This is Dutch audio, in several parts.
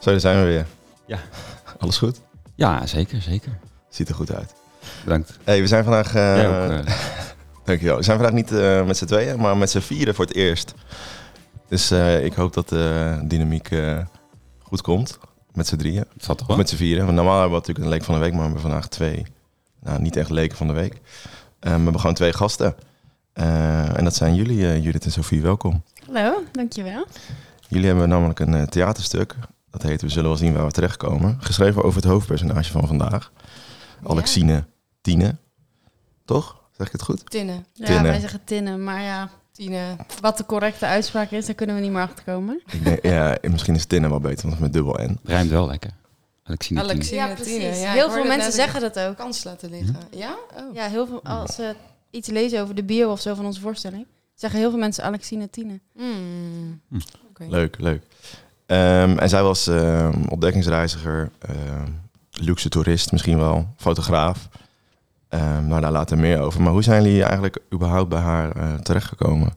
Zo, daar zijn we weer. Ja. Alles goed? Ja, zeker, zeker. Ziet er goed uit. Bedankt. Hey, we zijn vandaag... eh, Jij ook, eh, Dankjewel. We zijn vandaag niet eh, met z'n tweeën, maar met z'n vieren voor het eerst. Dus eh, ik hoop dat de dynamiek eh, goed komt. Met z'n drieën. het zat toch met z'n vieren. Want normaal hebben we natuurlijk een leek van de week, maar we hebben vandaag twee. Nou, niet echt leken van de week. We hebben gewoon twee gasten. Eh, en dat zijn jullie, eh, Judith en Sophie. Welkom. Hallo, dankjewel. Jullie hebben namelijk een theaterstuk. Dat heet We zullen wel zien waar we terechtkomen. Geschreven over het hoofdpersonage van vandaag. Alexine Tine. Toch? Zeg ik het goed? Tinnen. Ja, wij zeggen tinnen, maar ja, Tine. wat de correcte uitspraak is, daar kunnen we niet meer achter komen. Ja, misschien is Tine wel beter, want met dubbel N. Rijmt wel lekker. Alexine. Alexine Tine. Ja, ik heel hoorde veel mensen zeggen dat ook. Kans laten liggen. Ja? Oh. Ja, heel veel, als ze iets lezen over de bio of zo van onze voorstelling, zeggen heel veel mensen Alexine Tine. Hmm. Hm. Oké. Leuk, leuk. Ehm, en zij was ehm, ontdekkingsreiziger, ehm, luxe toerist misschien wel, fotograaf. Ehm maar daar later meer over. Maar hoe zijn jullie eigenlijk überhaupt bij haar eh, terechtgekomen?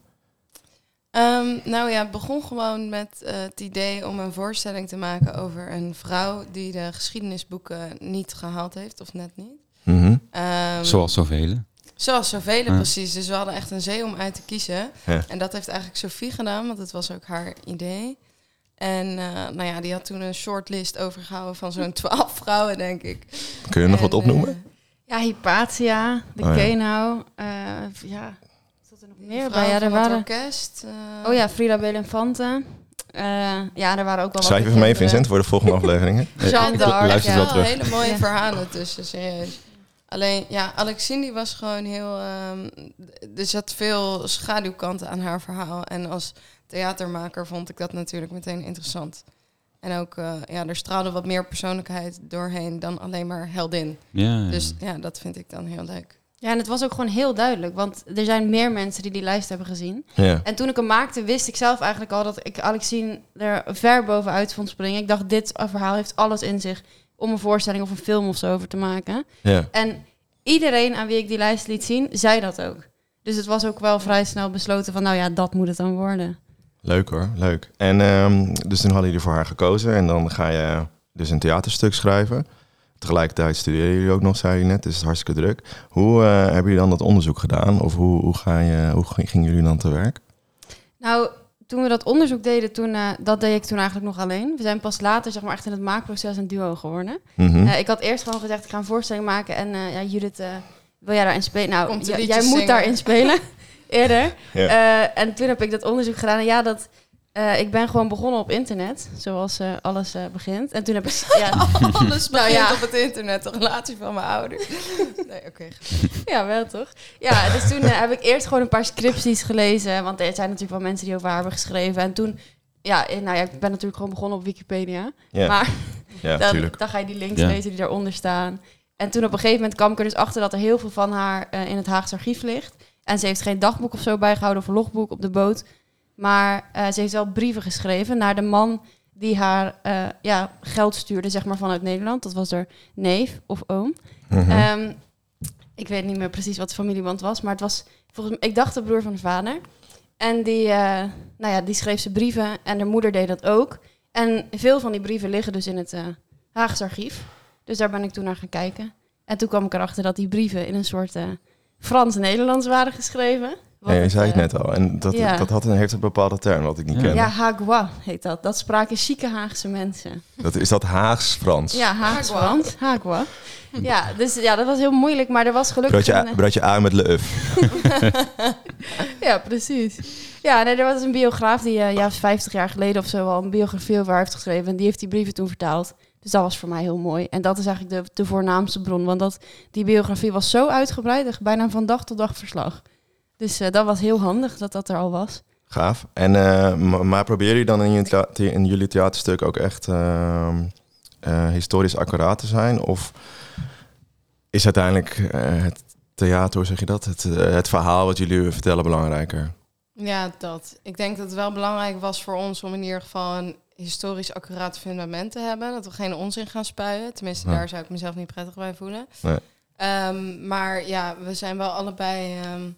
Ehm, nou ja, het begon gewoon met eh, het idee om een voorstelling te maken over een vrouw die de geschiedenisboeken niet gehaald heeft, of net niet. Mhm. Ehm, Zoals zoveel. Zoals zoveel Ja. precies. Dus we hadden echt een zee om uit te kiezen. Ja. En dat heeft eigenlijk Sophie gedaan, want het was ook haar idee. En eh, nou ja, die had toen een shortlist overgehouden van zo'n twaalf vrouwen, denk ik. Kun je nog wat En, opnoemen? eh, Ja, Hypatia, de Oh ja. Kenau, eh, ja, zat er nog meer vrouw bij? Ja, er waren... orkest. eh, Oh ja, Frida Belenfante. Eh ja, er waren ook wel wat Schrijf even mee, Vincent, voor de volgende afleveringen. Jeanne d'Arc, luister ja. wel terug. hele mooie Ja. verhalen tussen, serieus. Alleen, ja, Alexine die was gewoon heel... ehm, er zat veel schaduwkanten aan haar verhaal. En als theatermaker vond ik dat natuurlijk meteen interessant. En ook, eh, ja, er straalde wat meer persoonlijkheid doorheen dan alleen maar heldin. Ja, Dus ja, dat vind ik dan heel leuk. Ja, en het was ook gewoon heel duidelijk, want er zijn meer mensen die die lijst hebben gezien. Ja. En toen ik hem maakte, wist ik zelf eigenlijk al dat ik Alexine er ver bovenuit vond springen. Ik dacht, dit verhaal heeft alles in zich om een voorstelling of een film of zo over te maken. ja. En iedereen aan wie ik die lijst liet zien, zei dat ook. Dus het was ook wel vrij snel besloten van, nou ja, dat moet het dan worden. Leuk hoor, leuk. En ehm, dus toen hadden jullie voor haar gekozen en dan ga je dus een theaterstuk schrijven. Tegelijkertijd studeren jullie ook nog, zei je net, dus het is hartstikke druk. Hoe eh, hebben jullie dan dat onderzoek gedaan? Of hoe, hoe, ga je, hoe ging- gingen jullie dan te werk? Nou, toen we dat onderzoek deden, toen, eh, dat deed ik toen eigenlijk nog alleen. We zijn pas later, zeg maar, echt in het maakproces een duo geworden. Mhm. Eh, ik had eerst gewoon gezegd, ik ga een voorstelling maken. En eh, ja, Judith, wil jij daarin spelen? Nou, jij moet zingen. daarin spelen, eerder. Ja. Eh, en toen heb ik dat onderzoek gedaan. En ja, dat, eh, ik ben gewoon begonnen op internet, zoals eh, alles eh, begint. En toen heb ik... Ja, Alles Nou begint ja. op het internet, de relatie van mijn ouders. Nee, oké. ja, wel toch? Ja, dus toen heb ik eerst gewoon een paar scripties gelezen. Want er zijn natuurlijk wel mensen die over haar hebben geschreven. En toen... Ja, nou ja, ik ben natuurlijk gewoon begonnen op Wikipedia. Maar ja, dan, natuurlijk. dan ga je die links lezen die daaronder staan. En toen op een gegeven moment kwam ik er dus achter dat er heel veel van haar eh, in het Haagse archief ligt. En ze heeft geen dagboek of zo bijgehouden of een logboek op de boot. Maar eh, ze heeft wel brieven geschreven naar de man die haar eh, ja, geld stuurde, zeg maar, vanuit Nederland. Dat was haar neef of oom. Mhm. Ehm, ik weet niet meer precies wat de familieband was, maar het was volgens mij, ik dacht de broer van de vader. En die, eh, nou ja, die schreef ze brieven en de moeder deed dat ook. En veel van die brieven liggen dus in het eh Haagse archief. Dus daar ben ik toen naar gaan kijken. En toen kwam ik erachter dat die brieven in een soort Frans-Nederlands waren geschreven. Ja, je zei het eh, net al. En dat, ja. dat had een, heeft een bepaalde term wat ik niet ken. Ja, Hagua heet dat. Dat spraken chique Haagse mensen. Dat, is dat Haags-Frans? Ja, Haags Hagua. Frans. Hagua. Ja, dus ja, dat was heel moeilijk, maar er was gelukkig... Broodje, een, A- broodje A met leuf. Ja, precies. Ja, nee, er was een biograaf die eh, ja, 50 jaar geleden of zo al een biografie over haar heeft geschreven. En die heeft die brieven toen vertaald. Dus dat was voor mij heel mooi. En dat is eigenlijk de, de voornaamste bron. Want dat, die biografie was zo uitgebreid, bijna van dag tot dag verslag. Dus eh, dat was heel handig dat dat er al was. Gaaf. En, eh, ma- maar proberen jullie dan in, je in jullie theaterstuk ook echt ehm, eh, historisch accuraat te zijn? Of is uiteindelijk eh, het theater, hoe zeg je dat? Het, het verhaal wat jullie vertellen belangrijker? Ja, dat. Ik denk dat het wel belangrijk was voor ons om in ieder geval een historisch accuraat fundament te hebben. Dat we geen onzin gaan spuien. Tenminste, Ja. daar zou ik mezelf niet prettig bij voelen. Nee. Ehm, maar ja, we zijn wel allebei ehm,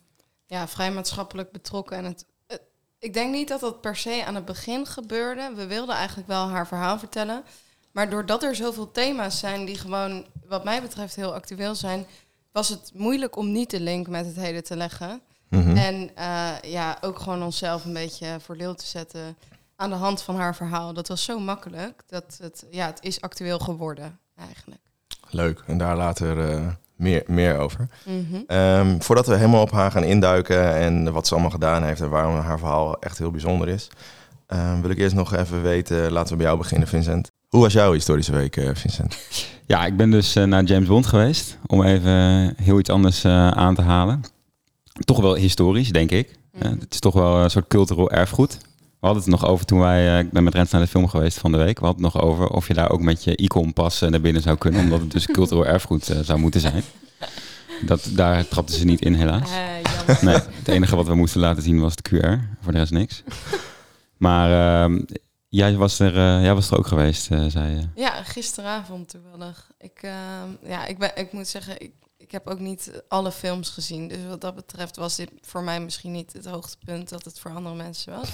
ja, vrij maatschappelijk betrokken. En het, het, ik denk niet dat dat per se aan het begin gebeurde. We wilden eigenlijk wel haar verhaal vertellen. Maar doordat er zoveel thema's zijn die gewoon, wat mij betreft, heel actueel zijn, was het moeilijk om niet de link met het heden te leggen. Mhm. En eh, ja, ook gewoon onszelf een beetje voor deel te zetten aan de hand van haar verhaal. Dat was zo makkelijk dat het, ja, het is actueel geworden eigenlijk. Leuk. En daar later eh, meer, meer over. Mhm. Ehm, voordat we helemaal op haar gaan induiken en wat ze allemaal gedaan heeft en waarom haar verhaal echt heel bijzonder is, ehm, wil ik eerst nog even weten, laten we bij jou beginnen, Vincent. Hoe was jouw historische week, eh, Vincent? Ja, ik ben dus eh, naar James Bond geweest. Om even heel iets anders eh, aan te halen. Toch wel historisch, denk ik. Mhm. het is toch wel een soort cultureel erfgoed. We hadden het nog over toen wij... eh, ik ben met Rens naar de film geweest van de week. We hadden het nog over of je daar ook met je e-com-pas eh, naar binnen zou kunnen. Omdat het dus cultureel erfgoed eh, zou moeten zijn. Dat, daar trapten ze niet in, helaas. Eh. Nee, het enige wat we moesten laten zien was de QR. Voor de rest niks. Maar ehm, jij, was er, eh, jij was er ook geweest, zei je. Ja, gisteravond toevallig. Ik, ehm, ja, ik, ben, ik moet zeggen, ik, ik heb ook niet alle films gezien. Dus wat dat betreft was dit voor mij misschien niet het hoogtepunt dat het voor andere mensen was.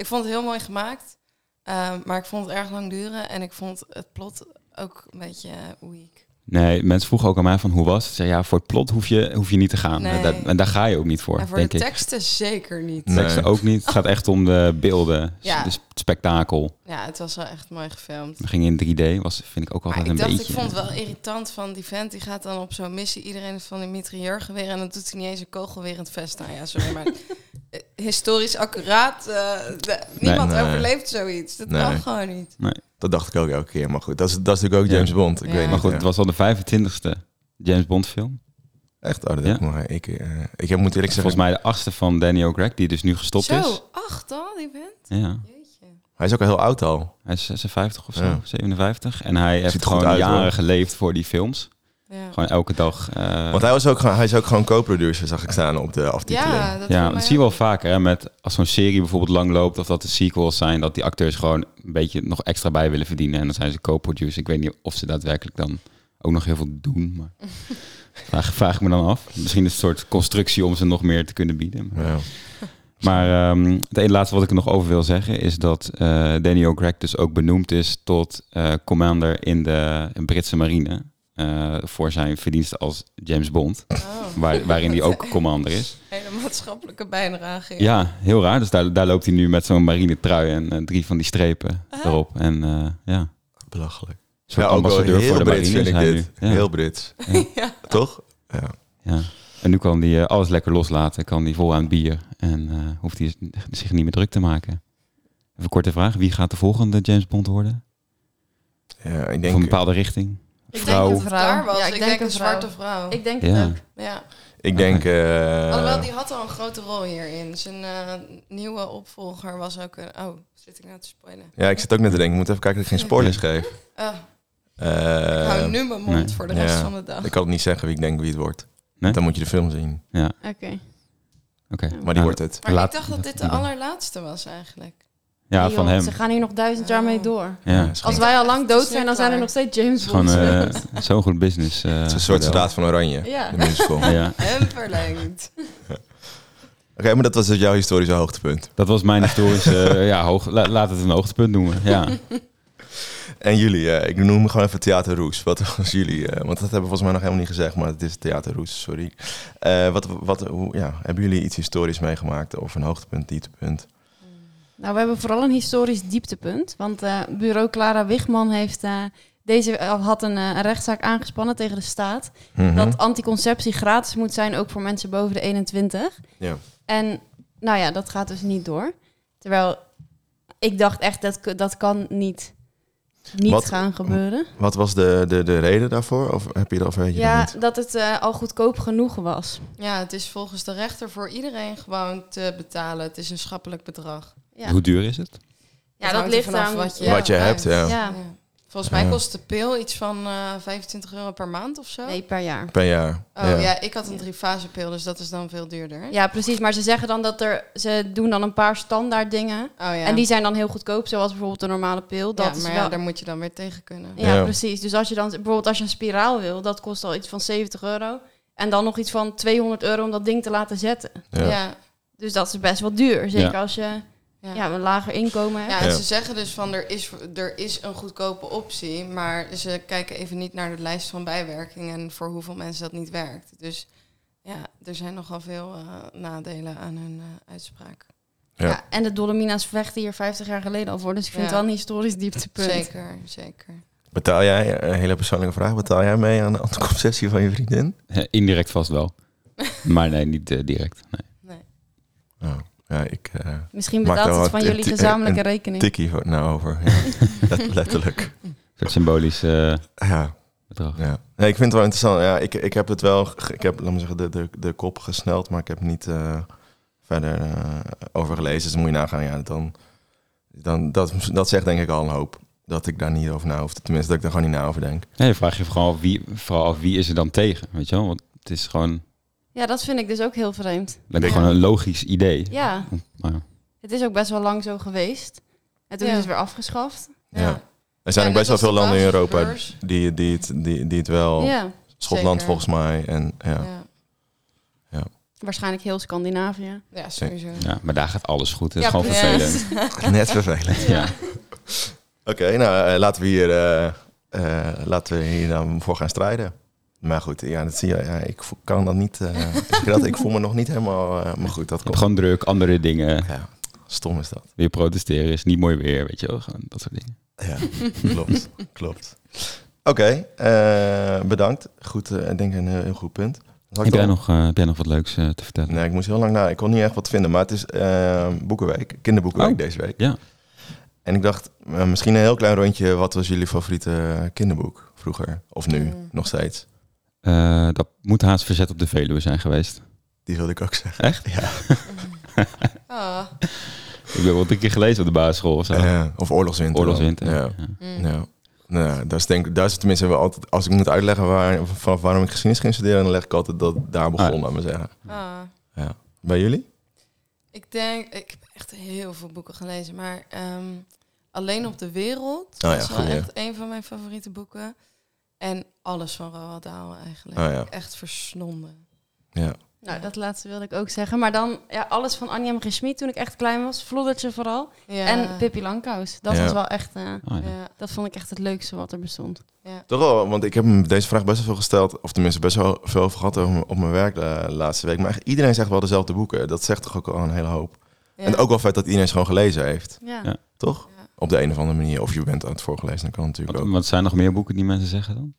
Ik vond het heel mooi gemaakt, ehm, maar ik vond het erg lang duren en ik vond het plot ook een beetje weak. Nee, mensen vroegen ook aan mij van hoe was het? Ik zei, ja, voor het plot hoef je, hoef je niet te gaan. Nee. En, daar, en daar ga je ook niet voor, en voor denk de ik. teksten zeker niet. Nee. Teksten ook niet. Het gaat echt om de beelden, Ja. de sp- spektakel. Ja, het was wel echt mooi gefilmd. We gingen in 3D, was, vind ik ook Maar altijd ik een dacht, beetje... ik vond het wel irritant van die vent. Die gaat dan op zo'n missie. Iedereen heeft van die mitrailleurgeweer. En dan doet hij niet eens een kogel weer in het vest. Nou ja, sorry, maar eh, historisch accuraat. eh, de- niemand Nee. overleeft zoiets. Dat Nee. kan gewoon niet. Dat dacht ik ook elke keer, maar goed. Dat is, dat is natuurlijk ook Ja. James Bond. Ik Ja. weet niet, Maar goed, het was al de 25e James Bond film. Echt? Oh, dat Ja. maar. Ik, eh, ik heb, moet eerlijk zeggen, Volgens mij de achtste van Danny O'Greg, die dus nu gestopt Zo, is. acht al, die vent? Ja. Hij is ook al heel oud al. hij is 56 of zo, Ja. 57. En hij heeft gewoon uit, jaren hoor. geleefd voor die films. Ja, Gewoon elke dag. eh, Want hij, was ook, gewoon- hij is ook gewoon co-producer, zag ik staan op de aftiteling. ja dat, Ja, dat zie je wel vaker. Hè, met als zo'n serie bijvoorbeeld lang loopt of dat de sequels zijn, dat die acteurs gewoon een beetje nog extra bij willen verdienen. En dan zijn ze co-producer. Ik weet niet of ze daadwerkelijk dan ook nog heel veel doen. Maar vraag, vraag ik me dan af. Misschien is het een soort constructie om ze nog meer te kunnen bieden. Ja. Maar ehm, het ene laatste wat ik er nog over wil zeggen is dat eh Danny O'Greg dus ook benoemd is tot eh, commander in de Britse marine. eh, voor zijn verdiensten als James Bond, Oh, waar, waarin hij ook commander is. hele maatschappelijke bijdrage. Ja, heel raar. Dus daar, daar loopt hij nu met zo'n marine trui en drie van die strepen erop. En eh, ja, Belachelijk. een soort ja, ook wel ambassadeur heel voor de Brits marine vind is ik hij dit. nu. Ja, Heel Brits. Ja. Toch? Ja. En nu kan hij eh, alles lekker loslaten. Kan hij vol aan het bier. En eh, hoeft hij zich niet meer druk te maken. Even een korte vraag. Wie gaat de volgende James Bond worden? ja, ik Van een denk... bepaalde richting? Ik Vrouw. denk een vrouw. was, Ja, ik, denk, een zwarte vrouw. Ik denk het Ja. ook. ja. Ik denk... eh, Alhoewel, die had al een grote rol hierin. Zijn eh, nieuwe opvolger was ook een... Oh, zit ik nou te spoilen? Ja, ik zit ook net te denken. Ik moet even kijken dat ik geen spoilers geef. Oh, Eh, ik hou nu mijn mond nee. voor de rest ja. van de dag. ik kan het niet zeggen wie ik denk wie het wordt. Nee? Dan moet je de film zien. Ja, Oké. oké. Maar die Nou, wordt het. Maar Laat- ik dacht dat dit de allerlaatste was eigenlijk. Ja, van joh, hem. Ze gaan hier nog duizend jaar mee door. Ja. Als wij al lang dood zijn, dan zijn er nog steeds James Gewoon Bonds. eh, zo'n goed business. eh, het is een soort soldaat van Oranje. Ja. De musical. Oké, Ja, En verlengd. maar dat was dus jouw historische hoogtepunt. dat was mijn historische... eh, ja, hoog, la- laat het een hoogtepunt noemen. Ja. En jullie, eh, ik noem gewoon even Theater Roes. Wat was jullie? eh, want dat hebben we volgens mij nog helemaal niet gezegd, maar het is Theater Roes, sorry. Eh, wat, wat, hoe, ja, hebben jullie iets historisch meegemaakt? Of een hoogtepunt, dieptepunt? Nou, we hebben vooral een historisch dieptepunt. Want bureau Clara Wigman heeft deze had een, een rechtszaak aangespannen tegen de staat. Mhm. Dat anticonceptie gratis moet zijn, ook voor mensen boven de 21. Ja. En nou ja, dat gaat dus niet door. Terwijl ik dacht echt, dat, dat kan niet, niet Wat- gaan gebeuren. Wat was de, de, de reden daarvoor? Of heb je of weet je Ja, dat niet? dat het eh, al goedkoop genoeg was. Ja, het is volgens de rechter voor iedereen gewoon te betalen. Het is een schappelijk bedrag. Ja, Hoe duur is het? ja dat ligt aan wat je. Wat je hebt, ja. Ja. Volgens mij Ja. kost de pil iets van eh 25 euro per maand of zo. Nee, per jaar. Per jaar. Oh ja. ik had een driefase pil, dus dat is dan veel duurder. Ja, precies. Maar ze zeggen dan dat er... Ze doen dan een paar standaard dingen. Oh ja. En die zijn dan heel goedkoop, zoals bijvoorbeeld de normale pil. Dat ja, is maar wel... ja, daar moet je dan weer tegen kunnen. Ja, Ja. precies. Dus als je dan bijvoorbeeld als je een spiraal wil, dat kost al iets van 70 euro. En dan nog iets van 200 euro om dat ding te laten zetten. Ja. Ja. Dus dat is best wel duur. Zeker Ja. als je Ja. ja, een lager inkomen hebt. Ja, en Ja. ze zeggen dus van er is, er is een goedkope optie, maar ze kijken even niet naar de lijst van bijwerkingen en voor hoeveel mensen dat niet werkt. Dus ja, er zijn nogal veel eh, nadelen aan hun eh, uitspraak. Ja. Ja. en de Dolomina's vechten hier 50 jaar geleden al voor. Dus ik vind Ja. het wel een historisch dieptepunt. Zeker, zeker. Betaal jij, een hele persoonlijke vraag, betaal jij mee aan de anticonceptie van je vriendin? Eh, Indirect vast wel. maar nee, niet eh, direct. Nee. Nee. Oh, ja, ik eh Misschien betaalt het van jullie gezamenlijke een rekening. tikkie voor, nou over. Ja. Let- letterlijk. Een soort symbolisch eh, Ja, bedrag. ja. Nee, ik vind het wel interessant. Ja, ik, ik heb het wel, ik heb, laat me zeggen, de, de, de kop gesneld, maar ik heb niet eh, verder eh, over gelezen. Dus dan moet je nagaan, ja, dan, dan, dat, dat zegt denk ik al een hoop. Dat ik daar niet over na hoef. Tenminste, dat ik daar gewoon niet na over denk. Nee, dan vraag je vooral af wie, vooral af wie is er dan tegen, weet je wel? Want het is gewoon, Ja, dat vind ik dus ook heel vreemd. lijkt me Ja. gewoon een logisch idee. Ja, Maar ja. het is ook best wel lang zo geweest. En toen Ja. is het weer afgeschaft. Ja. Er zijn Ja, ook best wel veel landen in Europa die, die, het, die, die het wel... Ja, Schotland Zeker. volgens mij. En, ja. Ja. waarschijnlijk heel Scandinavië. ja, sowieso. ja, maar daar gaat alles goed. Het is Ja, gewoon precies. vervelend. Net vervelend. Ja. Oké, nou eh, laten we hier, eh, eh, laten we hier dan voor gaan strijden. Maar goed, ja, dat zie je. Ja, ik kan dat niet. eh, je dat? Ik voel me nog niet helemaal. eh, maar goed, dat komt. gewoon druk, andere dingen. Ja, stom is dat. Weer protesteren is niet mooi weer, weet je wel. Gewoon dat soort dingen. Ja, klopt. klopt. Oké, eh, bedankt. Goed, eh, ik denk een heel, heel goed punt. Zal ik Heb jij, nog, eh, heb jij nog wat leuks eh, te vertellen? Nee, ik moest heel lang na. Ik kon niet echt wat vinden, maar het is boekenweek, kinderboekenweek Oh, deze week. ja. En ik dacht, misschien een heel klein rondje. Wat was jullie favoriete kinderboek vroeger? Of nu, Mm. nog steeds? Eh, dat moet haast verzet op de Veluwe zijn geweest. Die wilde ik ook zeggen. Echt? Ja. Ah, Ik ben wel een keer gelezen op de basisschool of zo. Eh, of Oorlogswinter. Oorlogswinter. Ja. Ja. mm. ja. Nou, dat is denk ik, daar is het tenminste wel altijd, als ik moet uitleggen waar, van waarom ik geschiedenis ging studeren, dan leg ik altijd dat daar begon, Ah. laat maar zeggen. Ah. Bij jullie? Ik denk, ik heb echt heel veel boeken gelezen, maar ehm, Alleen op de Wereld Oh ja, is wel goeie. echt een van mijn favoriete boeken. En alles van Roald Dahl eigenlijk. Oh ja. Echt verslonden. Ja. Nou, dat laatste wilde ik ook zeggen. Maar dan ja, alles van Anja M. G. Schmid toen ik echt klein was. Vloddertje vooral. Ja. En Pippi Langkous. Dat Ja. was wel echt... eh, Oh, ja. Ja. dat vond ik echt het leukste wat er bestond. Ja. Toch wel, want ik heb hem deze vraag best wel veel gesteld, of tenminste best wel veel over gehad over- op mijn werk de laatste week. Maar echt iedereen zegt wel dezelfde boeken. Dat zegt toch ook al een hele hoop. Ja. En ook wel vet dat iedereen ze gewoon gelezen heeft, Ja. Ja. toch? Op de een of andere manier. Of je bent aan het voorgelezen, dan kan het natuurlijk Wat, ook. wat zijn nog meer boeken die mensen zeggen dan?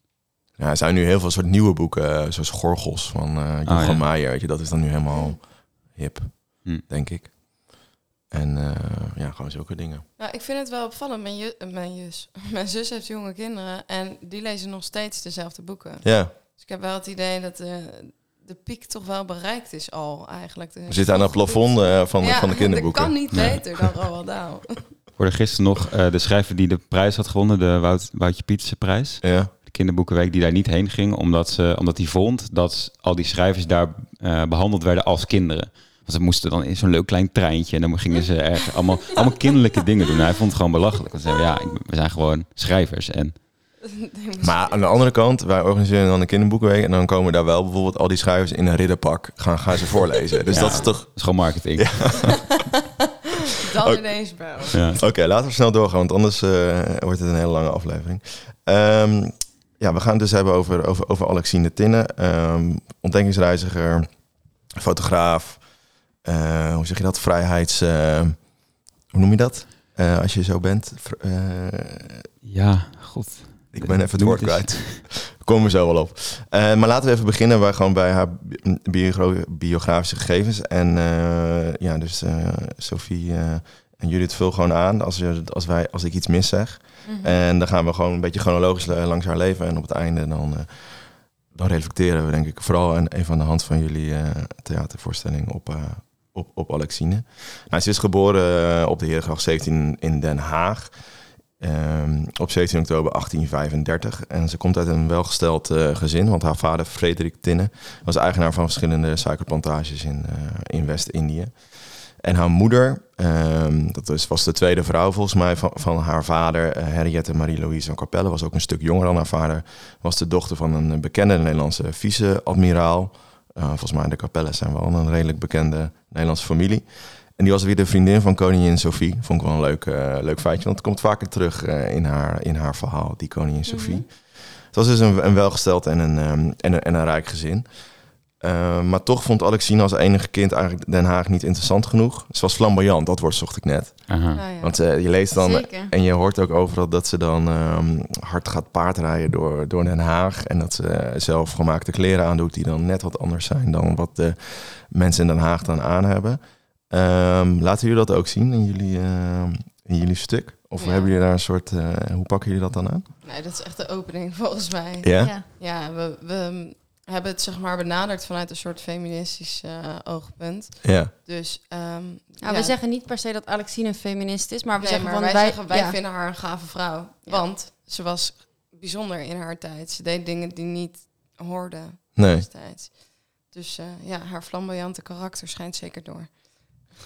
Ja, er zijn nu heel veel soort nieuwe boeken, eh, zoals Gorgels van eh Jochem Ah, ja. Maier. Weet je, dat is dan nu helemaal hip, Hm. denk ik. En eh, ja, gewoon zulke dingen. Nou, ik vind het wel opvallend. Mijn, ju- mijn, jus, mijn zus heeft jonge kinderen en die lezen nog steeds dezelfde boeken. Ja, Dus ik heb wel het idee dat de, de piek toch wel bereikt is al eigenlijk. we zitten aan het plafond eh, van, Ja, van de kinderboeken. Dat kan niet beter dan Roald Dahl. Hoorde gisteren nog eh, de schrijver die de prijs had gewonnen, de Wout, Woutje Pieterse prijs. Ja, De kinderboekenweek die daar niet heen ging, omdat, ze, omdat hij vond dat al die schrijvers daar eh, behandeld werden als kinderen. Want ze moesten dan in zo'n leuk klein treintje en dan gingen ze erg allemaal, allemaal kinderlijke dingen doen. Hij vond het gewoon belachelijk. Want ze zeiden, ja, we zijn gewoon schrijvers. En maar aan de andere kant, wij organiseren dan een kinderboekenweek en dan komen daar wel bijvoorbeeld al die schrijvers in een ridderpak gaan, gaan ze voorlezen. Dus Ja. dat is toch... dat is gewoon marketing. Dan Ook- ineens wel. Ja. Oké, laten we snel doorgaan, want anders eh, wordt het een hele lange aflevering. Ehm, ja, we gaan het dus hebben over, over, over Alexine Tinnen, ehm, ontdekkingsreiziger, fotograaf, eh, hoe zeg je dat, vrijheids... eh, hoe noem je dat? Eh, als je zo bent. Eh, ja, god. Ik ben even het woord kwijt. Komen we zo wel op. Eh, maar laten we even beginnen bij, gewoon bij haar bi- biogra- biografische gegevens. En eh, ja, dus eh, Sophie eh, en Judith vul gewoon aan als, je, als, wij, als ik iets mis zeg. Mhm. En dan gaan we gewoon een beetje chronologisch langs haar leven. En op het einde dan, eh, dan reflecteren we denk ik vooral aan even aan de hand van jullie eh, theatervoorstelling op, eh, op, op Alexine. Nou, ze is geboren op de Heergracht 17 in Den Haag. Ehm, op 17 oktober 1835. En ze komt uit een welgesteld eh, gezin, want haar vader Frederik Tinne was eigenaar van verschillende suikerplantages in, eh, in West-Indië. En haar moeder, ehm, dat is, was de tweede vrouw volgens mij van, van haar vader, eh, Henriette Marie-Louise van Capelle, was ook een stuk jonger dan haar vader, was de dochter van een bekende Nederlandse vice-admiraal, volgens mij de Capelles zijn wel een redelijk bekende Nederlandse familie. En die was weer de vriendin van koningin Sophie. Vond ik wel een leuk, eh, leuk feitje, want het komt vaker terug eh, in, haar, in haar verhaal, die koningin Sophie. Mhm. Het was dus een, een welgesteld en een, ehm, en, een, en een rijk gezin. Eh, maar toch vond Alexine als enige kind eigenlijk Den Haag niet interessant genoeg. Ze was flamboyant, dat woord zocht ik net. Aha. Ah, ja. Want eh, je leest dan Zeker. en je hoort ook overal dat ze dan ehm, hard gaat paardrijden door, door Den Haag. En dat ze zelf gemaakte kleren aandoet die dan net wat anders zijn dan wat de mensen in Den Haag dan aan hebben. Ehm, laten jullie dat ook zien in jullie, ehm, in jullie stuk? Of Ja. hebben jullie daar een soort, eh, hoe pakken jullie dat dan aan? Nee, dat is echt de opening volgens mij. Ja? Ja. Ja, we, we hebben het zeg maar benaderd vanuit een soort feministisch eh, oogpunt. Ja. Dus ehm, Nou, We zeggen niet per se dat Alexine een feminist is, maar we nee, zeggen maar van wij, zeggen wij ja. vinden haar een gave vrouw. Ja. Want ze was bijzonder in haar tijd. Ze deed dingen die niet hoorden Nee. destijds. Dus eh, ja, haar flamboyante karakter schijnt zeker door.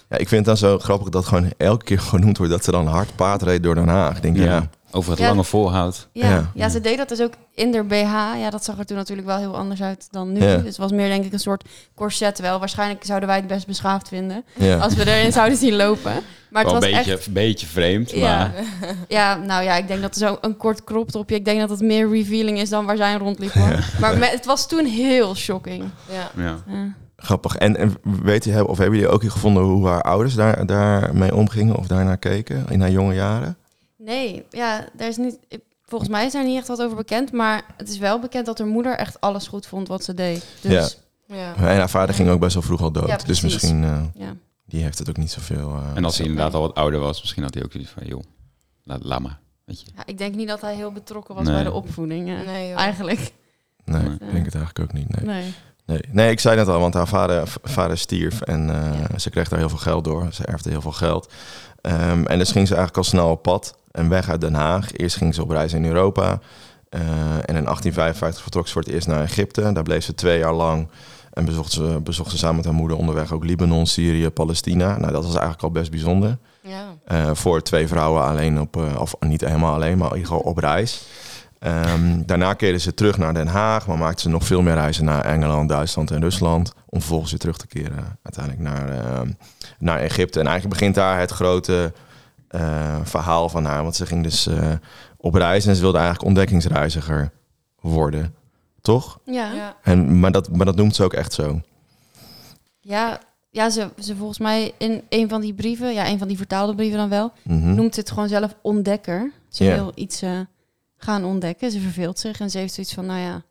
Ja, ik vind het dan zo grappig dat gewoon elke keer genoemd wordt dat ze dan hard paard reed door Den Haag. Ik denk, ja, Ja. Over het Ja. lange volhoud. Ja. Ja. Ja. ze deed dat dus ook in de BH. Ja, dat zag er toen natuurlijk wel heel anders uit dan nu. Ja. Dus het was meer denk ik een soort corset. Wel, waarschijnlijk zouden wij het best beschaafd vinden ja. als we erin zouden zien lopen. Maar het Wel was een beetje, echt... een beetje vreemd, Ja. maar Ja, nou ja, ik denk dat zo een kort crop topje... Ik denk dat het meer revealing is dan waar zij rondliep. hoor. Maar me- het was toen heel shocking. Ja. Grappig. En, en weet je, of hebben jullie ook gevonden hoe haar ouders daar, daarmee omgingen of daarnaar keken in haar jonge jaren? Nee, ja, daar is niet... Volgens mij is daar niet echt wat over bekend. Maar het is wel bekend dat haar moeder echt alles goed vond wat ze deed. Dus Ja. En haar vader ging ook best wel vroeg al dood. Ja, dus misschien, eh, ja. die heeft het ook niet zoveel... eh, En als hij inderdaad al wat ouder was, misschien had hij ook zoiets van, joh, laat, laat maar. Weet je. ja, ik denk niet dat hij heel betrokken was Nee. bij de opvoeding. Nee, joh. Eigenlijk. Nee, Nee. ik denk het eigenlijk ook niet. Nee. Nee. Nee. nee, ik zei net al, want haar vader, vader stierf en eh, Ja. ze kreeg daar heel veel geld door. Ze erfde heel veel geld. Ehm, en dus ging ze eigenlijk al snel op pad en weg uit Den Haag. Eerst ging ze op reis in Europa. Eh, en in 1855 vertrok ze voor het eerst naar Egypte. Daar bleef ze twee jaar lang en bezocht ze, bezocht ze samen met haar moeder onderweg ook Libanon, Syrië, Palestina. Nou, dat was eigenlijk al best bijzonder. Ja. Eh, voor twee vrouwen alleen op, of niet helemaal alleen, maar in ieder geval op reis. Ehm, daarna keerden ze terug naar Den Haag, maar maakten ze nog veel meer reizen naar Engeland, Duitsland en Rusland. Om vervolgens weer terug te keren uiteindelijk naar, ehm, naar Egypte. En eigenlijk begint daar het grote eh, verhaal van haar. Want ze ging dus eh, op reis en ze wilde eigenlijk ontdekkingsreiziger worden. Toch? Ja, ja. Ja. En, maar, dat, maar dat noemt ze ook echt zo. ja, ze, ze volgens mij in een van die brieven, ja, een van die vertaalde brieven dan wel, Mhm. noemt ze het gewoon zelf ontdekker. Ze Ja. wil iets eh, gaan ontdekken. Ze verveelt zich en ze heeft zoiets van, nou ja,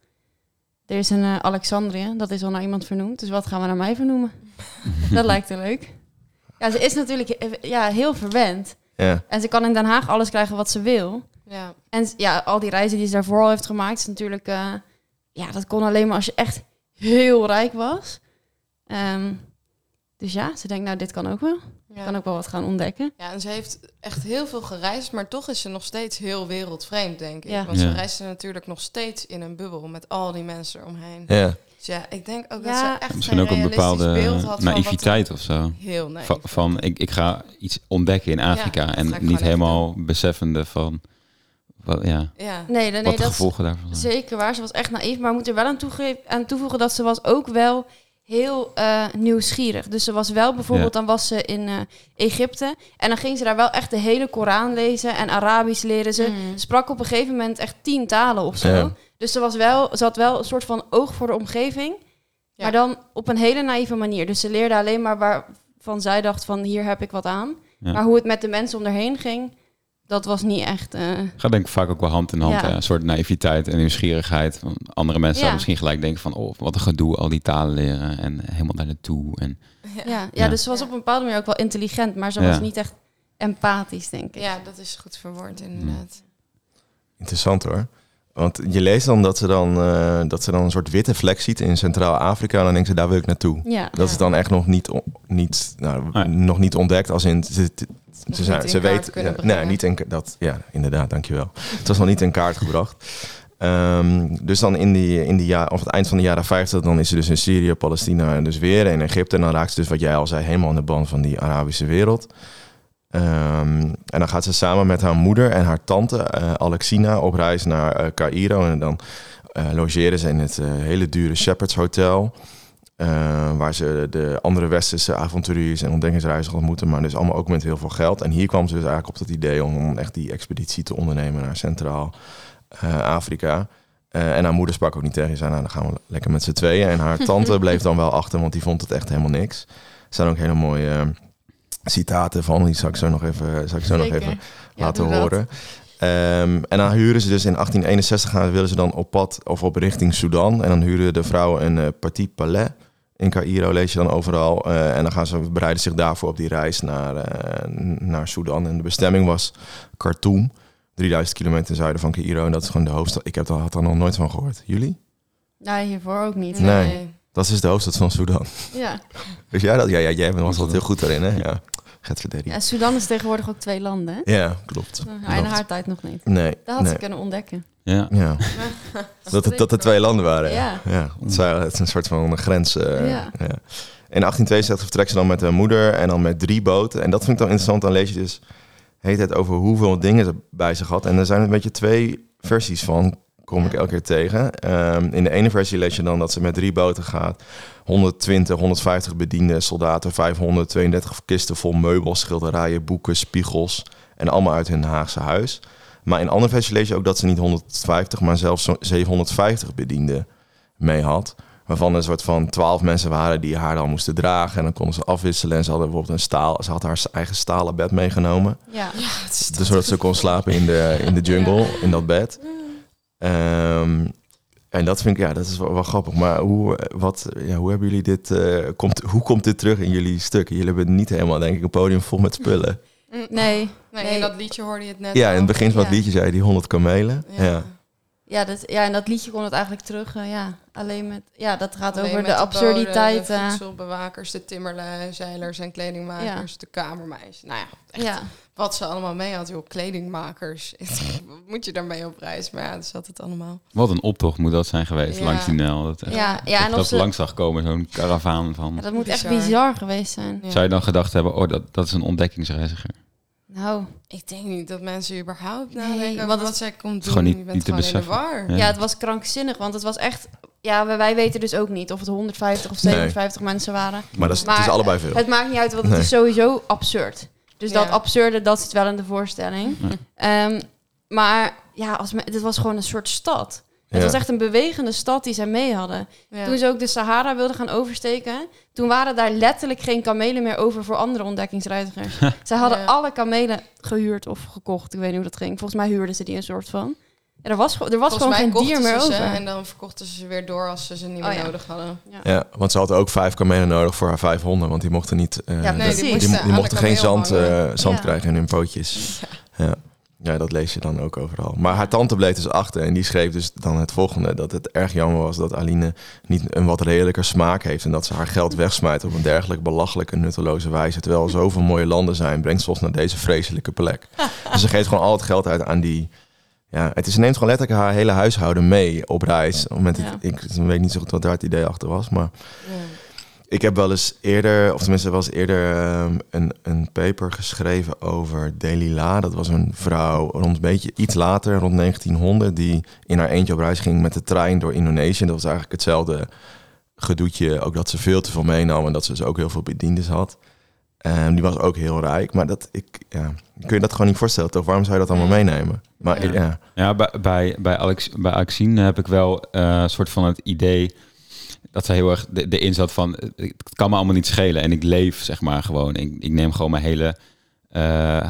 er is een eh, Alexandrië, dat is al naar iemand vernoemd. Dus wat gaan we naar mij vernoemen? dat lijkt er leuk. Ja, ze is natuurlijk eh, ja, heel verwend. Ja. En ze kan in Den Haag alles krijgen wat ze wil. Ja. En ja, al die reizen die ze daarvoor al heeft gemaakt, is natuurlijk... eh, ja, dat kon alleen maar als je echt heel rijk was. Ehm, dus ja, ze denkt, nou, dit kan ook wel. Ja. kan ook wel wat gaan ontdekken. Ja, en ze heeft echt heel veel gereisd, maar toch is ze nog steeds heel wereldvreemd, denk ik. Ja. Want ze Ja. reisde natuurlijk nog steeds in een bubbel met al die mensen eromheen. Ja. Dus ja, ik denk ook Ja. dat ze echt Misschien geen ook een bepaalde beeld had van wat naïviteit of zo. Heel naïef. Van, van ik, ik ga iets ontdekken in Afrika en niet helemaal beseffende van wat, ja, Ja. Nee, nee, nee de gevolgen daarvan zijn. zeker waar. Ze was echt naïef, maar we moeten er wel aan, aan toevoegen dat ze was ook wel heel eh, nieuwsgierig. Dus ze was wel bijvoorbeeld, dan was ze in eh, Egypte en dan ging ze daar wel echt de hele Koran lezen en Arabisch leren. Ze Mm. sprak op een gegeven moment echt tien talen of zo. Ja. Dus ze, was wel, ze had wel een soort van oog voor de omgeving, Ja. maar dan op een hele naïeve manier. Dus ze leerde alleen maar waarvan zij dacht van hier heb ik wat aan. Ja. Maar hoe het met de mensen om haar heen ging, dat was niet echt... eh, Gaat denk ik vaak ook wel hand in hand. Ja. Een soort naïviteit en nieuwsgierigheid. Van andere mensen Ja. zouden misschien gelijk denken van... oh, wat een gedoe, al die talen leren en helemaal daar naartoe. En, Ja, ja, Ja. dus ze was Ja. op een bepaalde manier ook wel intelligent, maar ze Ja. was niet echt empathisch, denk ik. ja, dat is goed verwoord inderdaad. Interessant hoor. Want je leest dan dat ze dan, eh, dat ze dan een soort witte vlek ziet in Centraal-Afrika. En dan denkt ze, daar wil ik naartoe. Ja, Dat is dan echt nog niet, niet, nou, Nee. nog niet ontdekt. Als in, ze, ze, ze, zijn, niet ze in kaart weet, nee, niet in, dat, ja, inderdaad, dankjewel. Het was nog niet in kaart gebracht. Ehm, dus dan in, die, in die jaar, of het eind van de jaren 50, dan is ze dus in Syrië, Palestina en dus weer in Egypte. En dan raakt ze dus, wat jij al zei, helemaal in de band van die Arabische wereld. Ehm, en dan gaat ze samen met haar moeder en haar tante eh, Alexina op reis naar eh Cairo. En dan eh, logeren ze in het hele dure Shepherd's Hotel. Waar ze de andere westerse avonturiers en ontdekkingsreizigers ontmoeten. Maar dus allemaal ook met heel veel geld. En hier kwam ze dus eigenlijk op dat idee om, om echt die expeditie te ondernemen naar Centraal-Afrika. En haar moeder sprak ook niet tegen. Ze zei, nou, dan gaan we lekker met z'n tweeën. En haar tante bleef dan wel achter, want die vond het echt helemaal niks. Er zijn ook hele mooie citaten van. Die zal ik zo nog even, zal ik zo nog even Ja, laten horen. Ehm, en dan huren ze dus in 1861 gaan, willen ze dan op pad of op richting Sudan. En dan huren de vrouwen een eh Petit Palais. In Cairo lees je dan overal. Eh, en dan gaan ze bereiden zich daarvoor op die reis naar, eh, naar Sudan. En de bestemming was Khartoum. 3000 kilometer ten zuiden van Cairo. En dat is gewoon de hoofdstad. Ik heb daar, had daar nog nooit van gehoord. Jullie? Nee, hiervoor ook niet. Nee. Dat is dus de hoofdstad van Sudan. Ja. Weet jij dat? Ja, ja jij was altijd heel goed daarin, hè? Ja. Getverderi. ja, Sudan is tegenwoordig ook twee landen. hè? Ja, klopt. In haar tijd nog niet. Nee. Dat had nee. ze kunnen ontdekken. Ja. Ja. dat, het, dat er twee landen waren. Ja. ja. Het, is, het is een soort van een grens. eh, Ja. ja. In 1862 vertrekt ze dan met haar moeder en dan met drie boten. En dat vind ik dan interessant. Dan lees je dus hele tijd over hoeveel dingen ze bij zich had. En er zijn een beetje twee versies van, kom ik elke keer tegen. Ehm, in de ene versie lees je dan dat ze met drie boten gaat. 120, 150 bediende soldaten, 532 kisten vol meubels, schilderijen, boeken, spiegels. En allemaal uit hun Haagse huis. Maar in andere versie lees je ook dat ze niet 150, maar zelfs zo'n 750 bedienden mee had. Waarvan er een soort van 12 mensen waren die haar dan moesten dragen. En dan konden ze afwisselen. En ze hadden bijvoorbeeld een staal. Ze had haar eigen stalen bed meegenomen. Ja. Dus zodat ze kon slapen in de, in de jungle, in dat bed. Ehm, en dat vind ik, ja, dat is wel, wel grappig. Maar hoe, wat, ja, hoe hebben jullie dit, eh, komt, hoe komt dit terug in jullie stukken? Jullie hebben niet helemaal, denk ik, een podium vol met spullen. Nee. Nee, Nee. in dat liedje hoorde je het net Ja, in het begin van het Ja. liedje zei je die 100 kamelen. Ja. Ja. Ja, dat, ja, en dat liedje kon het eigenlijk terug. eh, ja, alleen met. Ja, dat gaat Alleen over met de absurditeit. boden, eh, de voedselbewakers, de timmerlui, zeilers en kledingmakers, de kamermeisjes. Nou ja, echt ja. wat ze allemaal mee had, joh, kledingmakers. Wat moet je daarmee op reis? Maar ja, dat zat het allemaal. Wat een optocht moet dat zijn geweest Ja. langs die Nijl. Dat, echt- Ja, ja, dat en dat ze, langs zag komen, zo'n karavaan van... ja, dat moet echt Bizar. bizar geweest zijn. Ja. Zou je dan gedacht hebben, oh, dat, dat is een ontdekkingsreiziger? Nou, Ik denk niet dat mensen überhaupt Nee, nadenken want over het- wat zij komt doen. gewoon niet- je bent niet te gewoon in de beseffen. war. Ja. ja. het was krankzinnig, want het was echt. Ja, wij- wij weten dus ook niet of het 150 of Nee. 750 mensen waren. Maar, dat is, het is allebei veel. Het maakt niet uit, want het Nee. is sowieso absurd. Dus Ja. dat absurde, dat zit wel in de voorstelling. Ja. Ehm, maar ja, als me, dit was gewoon een soort stad. Het Ja. was echt een bewegende stad die zij mee hadden. Ja. Toen ze ook de Sahara wilden gaan oversteken, toen waren daar letterlijk geen kamelen meer over voor andere ontdekkingsreizigers. Zij hadden Ja. alle kamelen gehuurd of gekocht. Ik weet niet hoe dat ging. Volgens mij huurden ze die een soort van. Ja, er was, gewoon- er was Volgens gewoon geen dier meer ze over. ze en dan verkochten ze ze weer door als ze ze niet meer Oh ja. nodig hadden. Ja, want ze hadden ook vijf kamelen nodig voor haar vijf honden. Want die mochten niet. eh, Ja, nee, die die, moesten die aan de mochten geen zand, eh, zand Ja. krijgen in hun pootjes. Ja. Ja, dat lees je dan ook overal. Maar haar tante bleef dus achter en die schreef dus dan het volgende: dat het erg jammer was dat Aline niet een wat redelijker smaak heeft. En dat ze haar geld wegsmijt op een dergelijk belachelijke, nutteloze wijze. Terwijl er zoveel mooie landen zijn, brengt ze ons naar deze vreselijke plek. dus ze geeft gewoon al het geld uit aan die. Ja, het is, ze neemt gewoon letterlijk haar hele huishouden mee op reis. Op het moment, Ja. ik, ik weet niet zo goed wat daar het idee achter was, maar ik heb wel eens eerder, of tenminste wel eens eerder, ehm, een, een paper geschreven over Delila. Dat was een vrouw rond een beetje iets later, rond 1900, die in haar eentje op reis ging met de trein door Indonesië. Dat was eigenlijk hetzelfde gedoetje, ook dat ze veel te veel meenam en dat ze dus ook heel veel bediendes had. Ehm, die was ook heel rijk, maar dat, ik, ja, kun je dat gewoon niet voorstellen, toch? Waarom zou je dat allemaal meenemen? Maar Ja. ja, Ja, bij, bij, bij, Alex, bij Alexine heb ik wel eh, een soort van het idee dat zij heel erg de- erin zat van eh, het kan me allemaal niet schelen en ik leef zeg maar gewoon. Ik, ik neem gewoon mijn hele eh,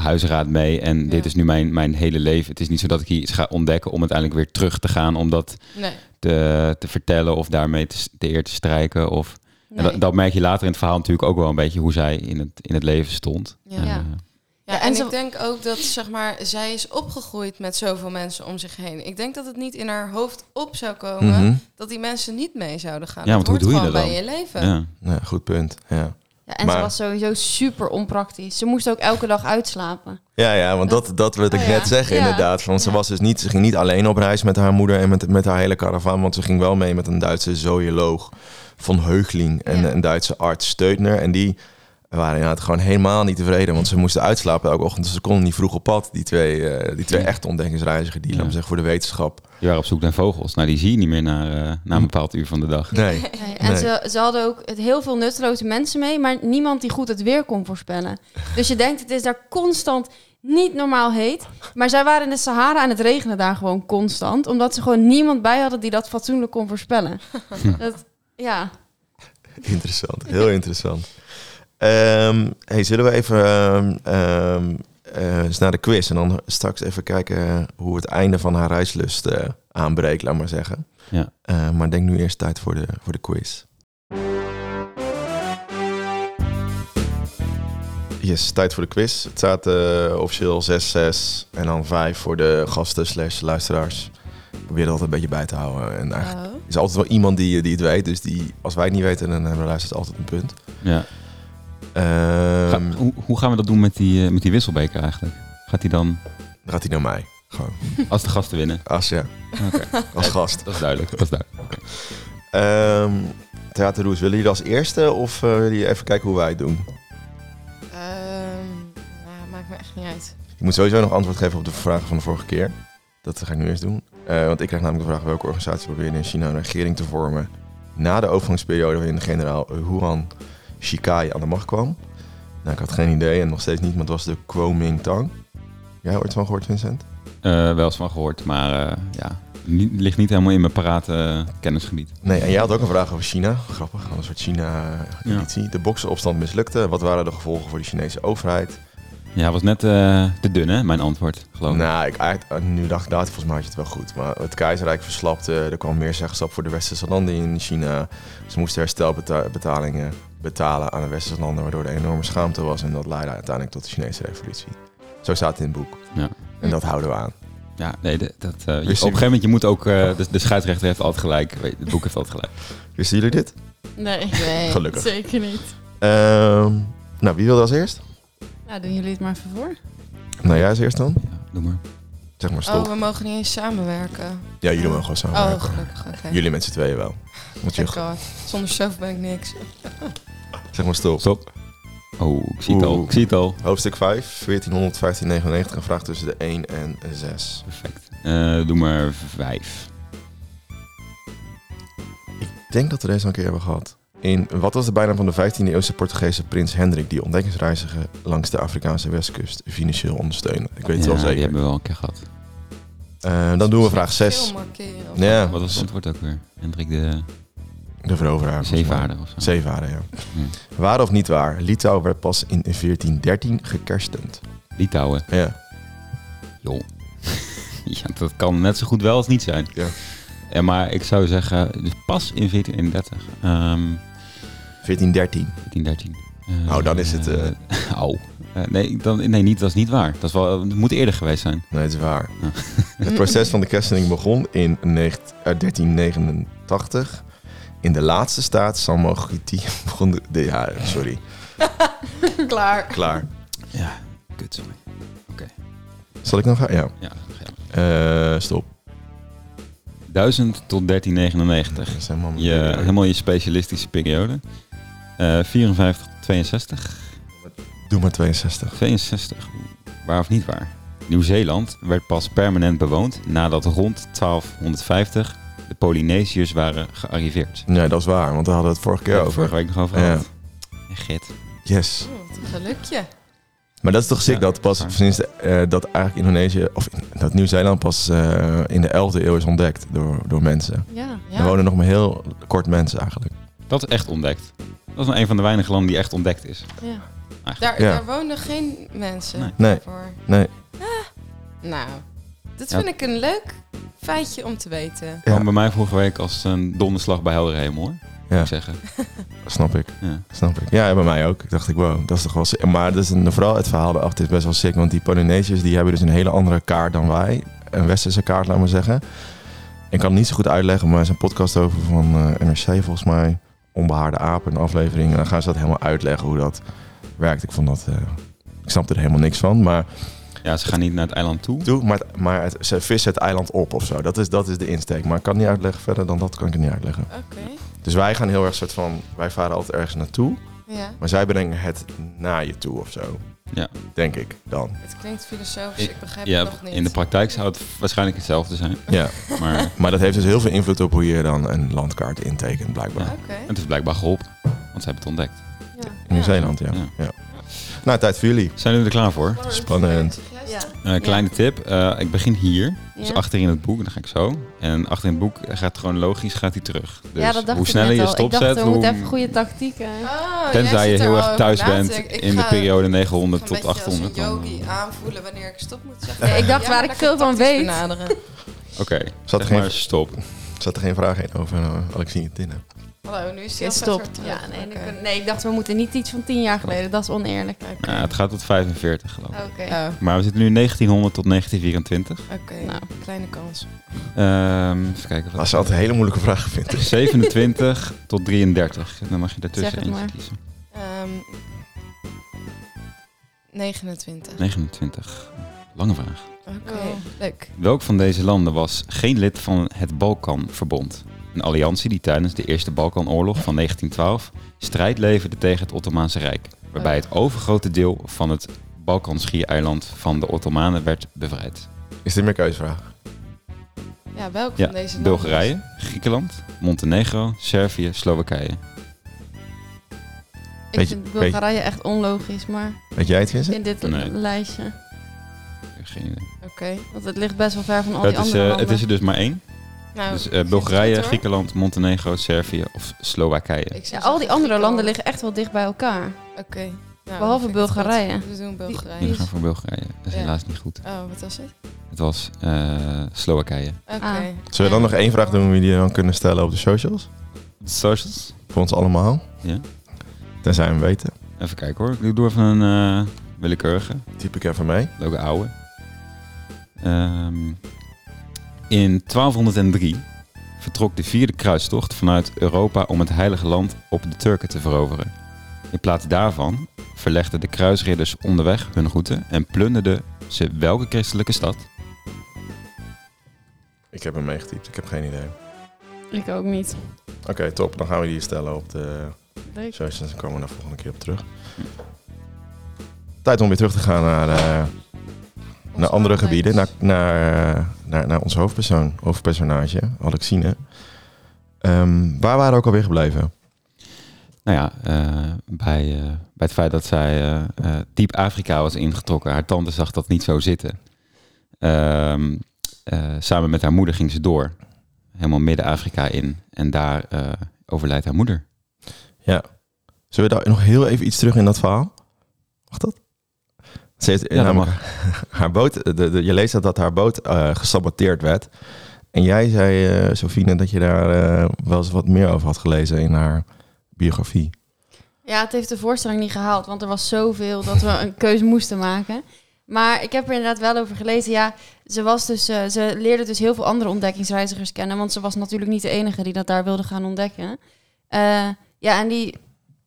huisraad mee en Ja. dit is nu mijn, mijn hele leven. Het is niet zo dat ik hier iets ga ontdekken om uiteindelijk weer terug te gaan om dat Nee. te, te vertellen of daarmee te, te eer te strijken. Of, en dat, dat merk je later in het verhaal natuurlijk ook wel een beetje hoe zij in het, in het leven stond. Ja. En, Ja. en, en ze- ik denk ook dat zeg maar, zij is opgegroeid met zoveel mensen om zich heen. Ik denk dat het niet in haar hoofd op zou komen Mhm. dat die mensen niet mee zouden gaan. Ja, want Dat hoe hoort doe je gewoon dat bij dan? je leven. ja. ja, goed punt. Ja. Ja, en Maar- ze was sowieso super onpraktisch. Ze moest ook elke dag uitslapen. Ja, ja, want dat, dat wilde ik Oh ja. net zeggen Ja. inderdaad. Want ze, was dus niet, ze ging niet alleen op reis met haar moeder en met, met haar hele caravan. Want ze ging wel mee met een Duitse zooloog van Heugling en Ja. een Duitse arts Steutner. En die we waren inderdaad gewoon helemaal niet tevreden. Want ze moesten uitslapen elke ochtend. Dus ze konden niet vroeg op pad. Die twee, eh, die twee Ja. echte ontdekkingsreizigers. Die, Ja. zeggen, voor de wetenschap. Die waren op zoek naar vogels. Nou, die zie je niet meer na, eh, na een bepaald uur van de dag. Nee. Nee, en Nee. ze, ze hadden ook het- heel veel nutteloze mensen mee, maar niemand die goed het weer kon voorspellen. Dus je denkt, het is daar constant niet normaal heet. Maar zij waren in de Sahara en het regende daar gewoon constant. Omdat ze gewoon niemand bij hadden die dat fatsoenlijk kon voorspellen. dat, ja, Interessant, heel interessant. Ehm, hey, zullen we even ehm, ehm, eh, eens naar de quiz en dan straks even kijken hoe het einde van haar reislust eh, aanbreekt, laat maar zeggen. Ja. Eh, maar denk nu eerst tijd voor de, voor de quiz. Yes, tijd voor de quiz. Het staat eh, officieel 6-6 en dan 5 voor de gasten slash luisteraars. Ik probeer er altijd een beetje bij te houden. En eigenlijk Oh. is altijd wel iemand die, die het weet. Dus die, als wij het niet weten, dan hebben de luisteraars altijd een punt. Ja. Ehm, Ga- hoe, hoe gaan we dat doen met die, eh, met die wisselbeker eigenlijk? Gaat hij dan dan gaat hij naar mij. Gewoon. als de gasten winnen? Als, ja, Oké, als gast. dat is duidelijk. Dat is duidelijk. Ehm Theaterroes, willen jullie als eerste of eh, willen jullie even kijken hoe wij het doen? Ehm, nou, maakt me echt niet uit. Je moet sowieso nog antwoord geven op de vragen van de vorige keer. Dat ga ik nu eerst doen. Eh, want ik krijg namelijk de vraag welke organisatie probeerde in China een regering te vormen na de overgangsperiode waarin de generaal Huan Shikai aan de macht kwam. Nou, ik had geen idee en nog steeds niet, maar het was de Kuomintang. Jij ooit van gehoord, Vincent? Eh, wel eens van gehoord, maar eh, ja, niet, ligt niet helemaal in mijn parate eh, kennisgebied. Nee, en jij had ook een vraag over China. Grappig, een soort China-editie. De boksenopstand mislukte. Wat waren de gevolgen voor de Chinese overheid? Ja, was net te dun, hè, mijn antwoord, geloof ik. Nou, ik, nu dacht ik, nou, volgens mij had je het wel goed. Maar het keizerrijk verslapte. Er kwam meer zeggenschap voor de westerse landen in China. Ze moesten herstelbetalingen betalen aan de westerse landen, waardoor er enorme schaamte was. En dat leidde uiteindelijk tot de Chinese revolutie. Zo staat het in het boek. Ja. En dat houden we aan. Ja, nee, dat, eh, je- op een gegeven moment je moet ook... eh, de, de scheidsrechter heeft altijd gelijk. Het boek heeft altijd gelijk. Wisten jullie dit? nee, Nee. Gelukkig. zeker niet. Ehm, nou, wie wilde als eerst? Nou, doen jullie het maar even voor. Nou, jij als eerst dan? Ja, doe maar. Zeg maar stop. Oh, we mogen niet eens samenwerken. Ja, jullie mogen gewoon samen. Oh, gelukkig, oké. Jullie met z'n tweeën wel. Want je, Thank God. Zonder zelf ben ik niks. zeg maar stop. Stop. Oh, ik zie het al. Ik zie het al. Hoofdstuk 5, 1400, 1599. Een vraag tussen de 1 en 6. Perfect. Eh, doe maar vijf. Ik denk dat we deze al een keer hebben gehad. In, wat was de bijnaam van de 15e eeuwse Portugese prins Hendrik... die ontdekkingsreizigen langs de Afrikaanse westkust financieel ondersteunde? Ik weet het ja, wel die zeker. hebben we wel een keer gehad. Eh, dan doen we vraag 6. Veel markeren. of- Ja, Wat was het antwoord ook weer? Hendrik de de veroveraar. zeevaarder of zo. Zeevaarder, ja. Waar of niet waar? Litouwen werd pas in 1413 gekerstend. Litouwen. Ja. Joh. ja, dat kan net zo goed wel als niet zijn. Ja. Ja, maar ik zou zeggen, dus pas in 1431. Ehm 1413. 1413. Eh, Oh, dan is het. Eh, nee, dan, nee, niet, dat is niet waar. Dat, is wel, het moet eerder geweest zijn. Nee, het is waar. Het proces van de kerstening begon in 19 eh, 1389. In de laatste staat Samogiti begon de, de- Ja, sorry. Klaar. Klaar. Ja, kut, sorry. Zal ik nog gaan? Ja. Ja, ja. Eh, stop. 1000 tot 1399. Dat is helemaal Je, helemaal je specialistische periode. Eh 54, 62. Doe maar 62. 62. Waar of niet waar? Nieuw-Zeeland werd pas permanent bewoond nadat rond 1250 de Polynesiërs waren gearriveerd. Nee, dat is waar, want daar hadden we het vorige keer we over. vorige week nog over Ja. gehad. Ja, Git. Yes. Oh, wat een gelukje. Maar dat is toch sick Ja, dat pas sinds de, eh, dat eigenlijk Indonesië, of in- dat Nieuw-Zeeland pas eh, in de 11e eeuw is ontdekt door, door mensen. Ja. Ja. Er wonen nog maar heel kort mensen eigenlijk. Dat is echt ontdekt. Dat is nou een van de weinige landen die echt ontdekt is. ja. Daar, Ja. daar wonen geen mensen Nee. Nee. voor. Nee. Nou, dit Ja. vind ik een leuk feitje om te weten. Ja. Kwam bij mij vorige week als een donderslag bij helder hemel hoor. Ja. Moet ik zeggen. Snap ik. Ja. Snap ik. Ja, bij mij ook. Ik dacht ik, wow, dat is toch wel sick. Maar dat is een, vooral het verhaal erachter is best wel sick. Want die Polynesiërs die hebben dus een hele andere kaart dan wij. Een westerse kaart, laat maar zeggen. Ik kan het niet zo goed uitleggen, maar er is een podcast over van eh, NRC volgens mij. Onbehaarde apen, een aflevering. En dan gaan ze dat helemaal uitleggen hoe dat werkt. Ik vond dat... eh, ik snapte er helemaal niks van. Maar, ja, ze gaan niet naar het eiland toe. doe, maar, het- maar het, ze vissen het eiland op of zo. Dat is, dat is de insteek. Maar ik kan het niet uitleggen verder dan dat kan ik het niet uitleggen. Oké. Dus wij gaan heel erg soort van, wij varen altijd ergens naartoe. Ja, Maar zij brengen het naar je toe of zo. Ja. Denk ik dan. het klinkt filosofisch. Ik, Ik- begrijp Ja, het nog niet. in de praktijk zou het waarschijnlijk hetzelfde zijn. Ja. Maar Maar dat heeft dus heel veel invloed op hoe je dan een landkaart intekent, blijkbaar. Oké. het is blijkbaar geholpen. Want ze hebben het ontdekt. Ja. In Nieuw-Zeeland, ja. Ja. ja. Nou, tijd voor jullie. Zijn jullie er klaar voor? Spannend. Ja. Eh kleine tip. eh, ik begin hier. Dus Ja. achterin het boek. Dan ga ik zo. En achterin het boek gaat chronologisch gaat hij terug. Dus ja, dat dacht hoe ik sneller net je. Ik dacht, stopzet, we hoe... moeten even goede tactieken. Oh, Tenzij je heel erg thuis bent. Ik in de periode ik 900 ga tot een beetje 800. Als dan- een yogi aanvoelen wanneer ik stop moet zeggen. Ik dacht waar ik veel van weet. Oké, Zat er zeg maar geen, stop. zat er geen vraag in over uh, Alexine Tinnen? Hallo, nu is Oké, hij stop. alvast weer Ja, nee, ik, nee, ik dacht we moeten niet iets van tien jaar geleden. Dat is oneerlijk. Ja, het gaat tot 45 geloof ik. Oké. Oh, Maar we zitten nu 1900 tot 1924. oké. Nou. Kleine kans. Ehm even kijken. Wat Als ze altijd hele moeilijke vragen vindt. 27 tot 33. En dan mag je daartussen Zeg het eentje maar. kiezen. Ehm 29. 29. Lange vraag. Oké, Oh. leuk. Welk van deze landen was geen lid van het Balkanverbond? Een alliantie die tijdens de Eerste Balkanoorlog van 1912 strijd leverde tegen het Ottomaanse Rijk. Waarbij het overgrote deel van het Balkanschiereiland van de Ottomanen werd bevrijd. Is dit meer keuzevraag? Ja, welk Ja, van deze landen? Bulgarije, Griekenland, Montenegro, Servië, Slowakije. Ik Weet vind Bulgarije echt onlogisch, maar Weet jij het, Jesse? in dit Nee. lijstje. Geen idee. Oké. Want het ligt best wel ver van al Het die is, andere eh, landen. het is er dus maar één. Nou, Dus eh, Bulgarije. Griekenland, Montenegro, Servië of Slowakije. Ik ja, zeggen al die andere landen liggen echt wel dicht bij elkaar. Oké. Nou, Behalve Bulgarije. We doen En Bulgarije. we gaan voor Bulgarije. Dat is Ja. helaas niet goed. Oh, wat was het? Het was eh, Slowakije. Oké. Ah. Zullen we dan nog één vraag doen die we dan kunnen stellen op de socials? De socials. Voor ons allemaal? Ja. Tenzij we hem weten. Even kijken hoor. Ik doe even een eh, willekeurige. Typ ik even mee. Ook een oude. Ehm, in 1203 vertrok de vierde kruistocht vanuit Europa om het heilige land op de Turken te veroveren. In plaats daarvan verlegden de kruisridders onderweg hun route en plunderden ze welke christelijke stad? Ik heb hem meegetypt. Ik heb geen idee. Ik ook niet. Oké, top. Dan gaan we die stellen op de Leuk. socials. Dan komen we daar volgende keer op terug. Tijd om weer terug te gaan naar, eh, naar andere gebieden. Naar, naar, naar, naar ons hoofdpersoon, hoofdpersonage, Alexine. Ehm, waar waren we ook alweer gebleven? Nou ja, eh, bij, eh, bij het feit dat zij eh, eh, diep Afrika was ingetrokken. Haar tante zag dat niet zo zitten. Ehm, eh, samen met haar moeder ging ze door. Helemaal Midden-Afrika in. En daar eh, overlijdt haar moeder. Zullen we daar nog heel even iets terug in dat verhaal? Wacht dat? Ze heeft, Ja, dat namelijk, haar boot, de, de, je leest dat, dat haar boot eh, gesaboteerd werd. En jij zei, eh Sofine, dat je daar eh, wel eens wat meer over had gelezen in haar biografie. Ja, het heeft de voorstelling niet gehaald, want er was zoveel dat we een keuze moesten maken. Maar ik heb er inderdaad wel over gelezen. Ja, ze, was dus, eh, ze leerde dus heel veel andere ontdekkingsreizigers kennen, want ze was natuurlijk niet de enige die dat daar wilde gaan ontdekken. Eh, ja, en die,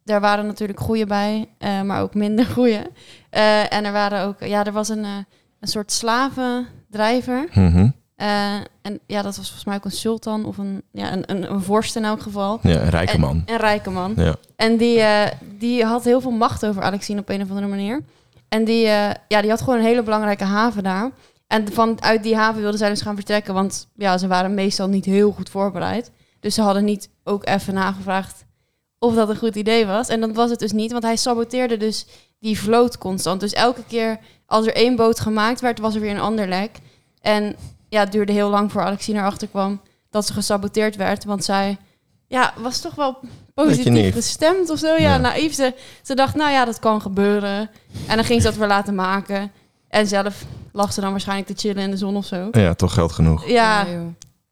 daar waren natuurlijk goede bij, eh, maar ook minder goede. Eh, en er waren ook, ja, er was een, eh, een soort slavendrijver. Eh, en ja, dat was volgens mij ook een sultan of een, ja, een, een, een vorst in elk geval. Ja, een rijke En- man. Een rijke man. Ja. En die, die had heel veel macht over Alexine op een of andere manier. En die, ja, die had gewoon een hele belangrijke haven daar. En vanuit die haven wilden zij dus gaan vertrekken. Want ja, ze waren meestal niet heel goed voorbereid. Dus ze hadden niet ook even nagevraagd of dat een goed idee was. En dat was het dus niet, want hij saboteerde dus die vloot constant. Dus elke keer als er één boot gemaakt werd, was er weer een ander lek. En ja, het duurde heel lang voor Alexine erachter kwam dat ze gesaboteerd werd. Want zij ja, was toch wel positief gestemd of zo. Ja, Ja. naïef. Ze, ze dacht, nou ja, dat kan gebeuren. En dan ging ze dat weer laten maken. En zelf lag ze dan waarschijnlijk te chillen in de zon of zo. Ja, toch geld genoeg. Ja,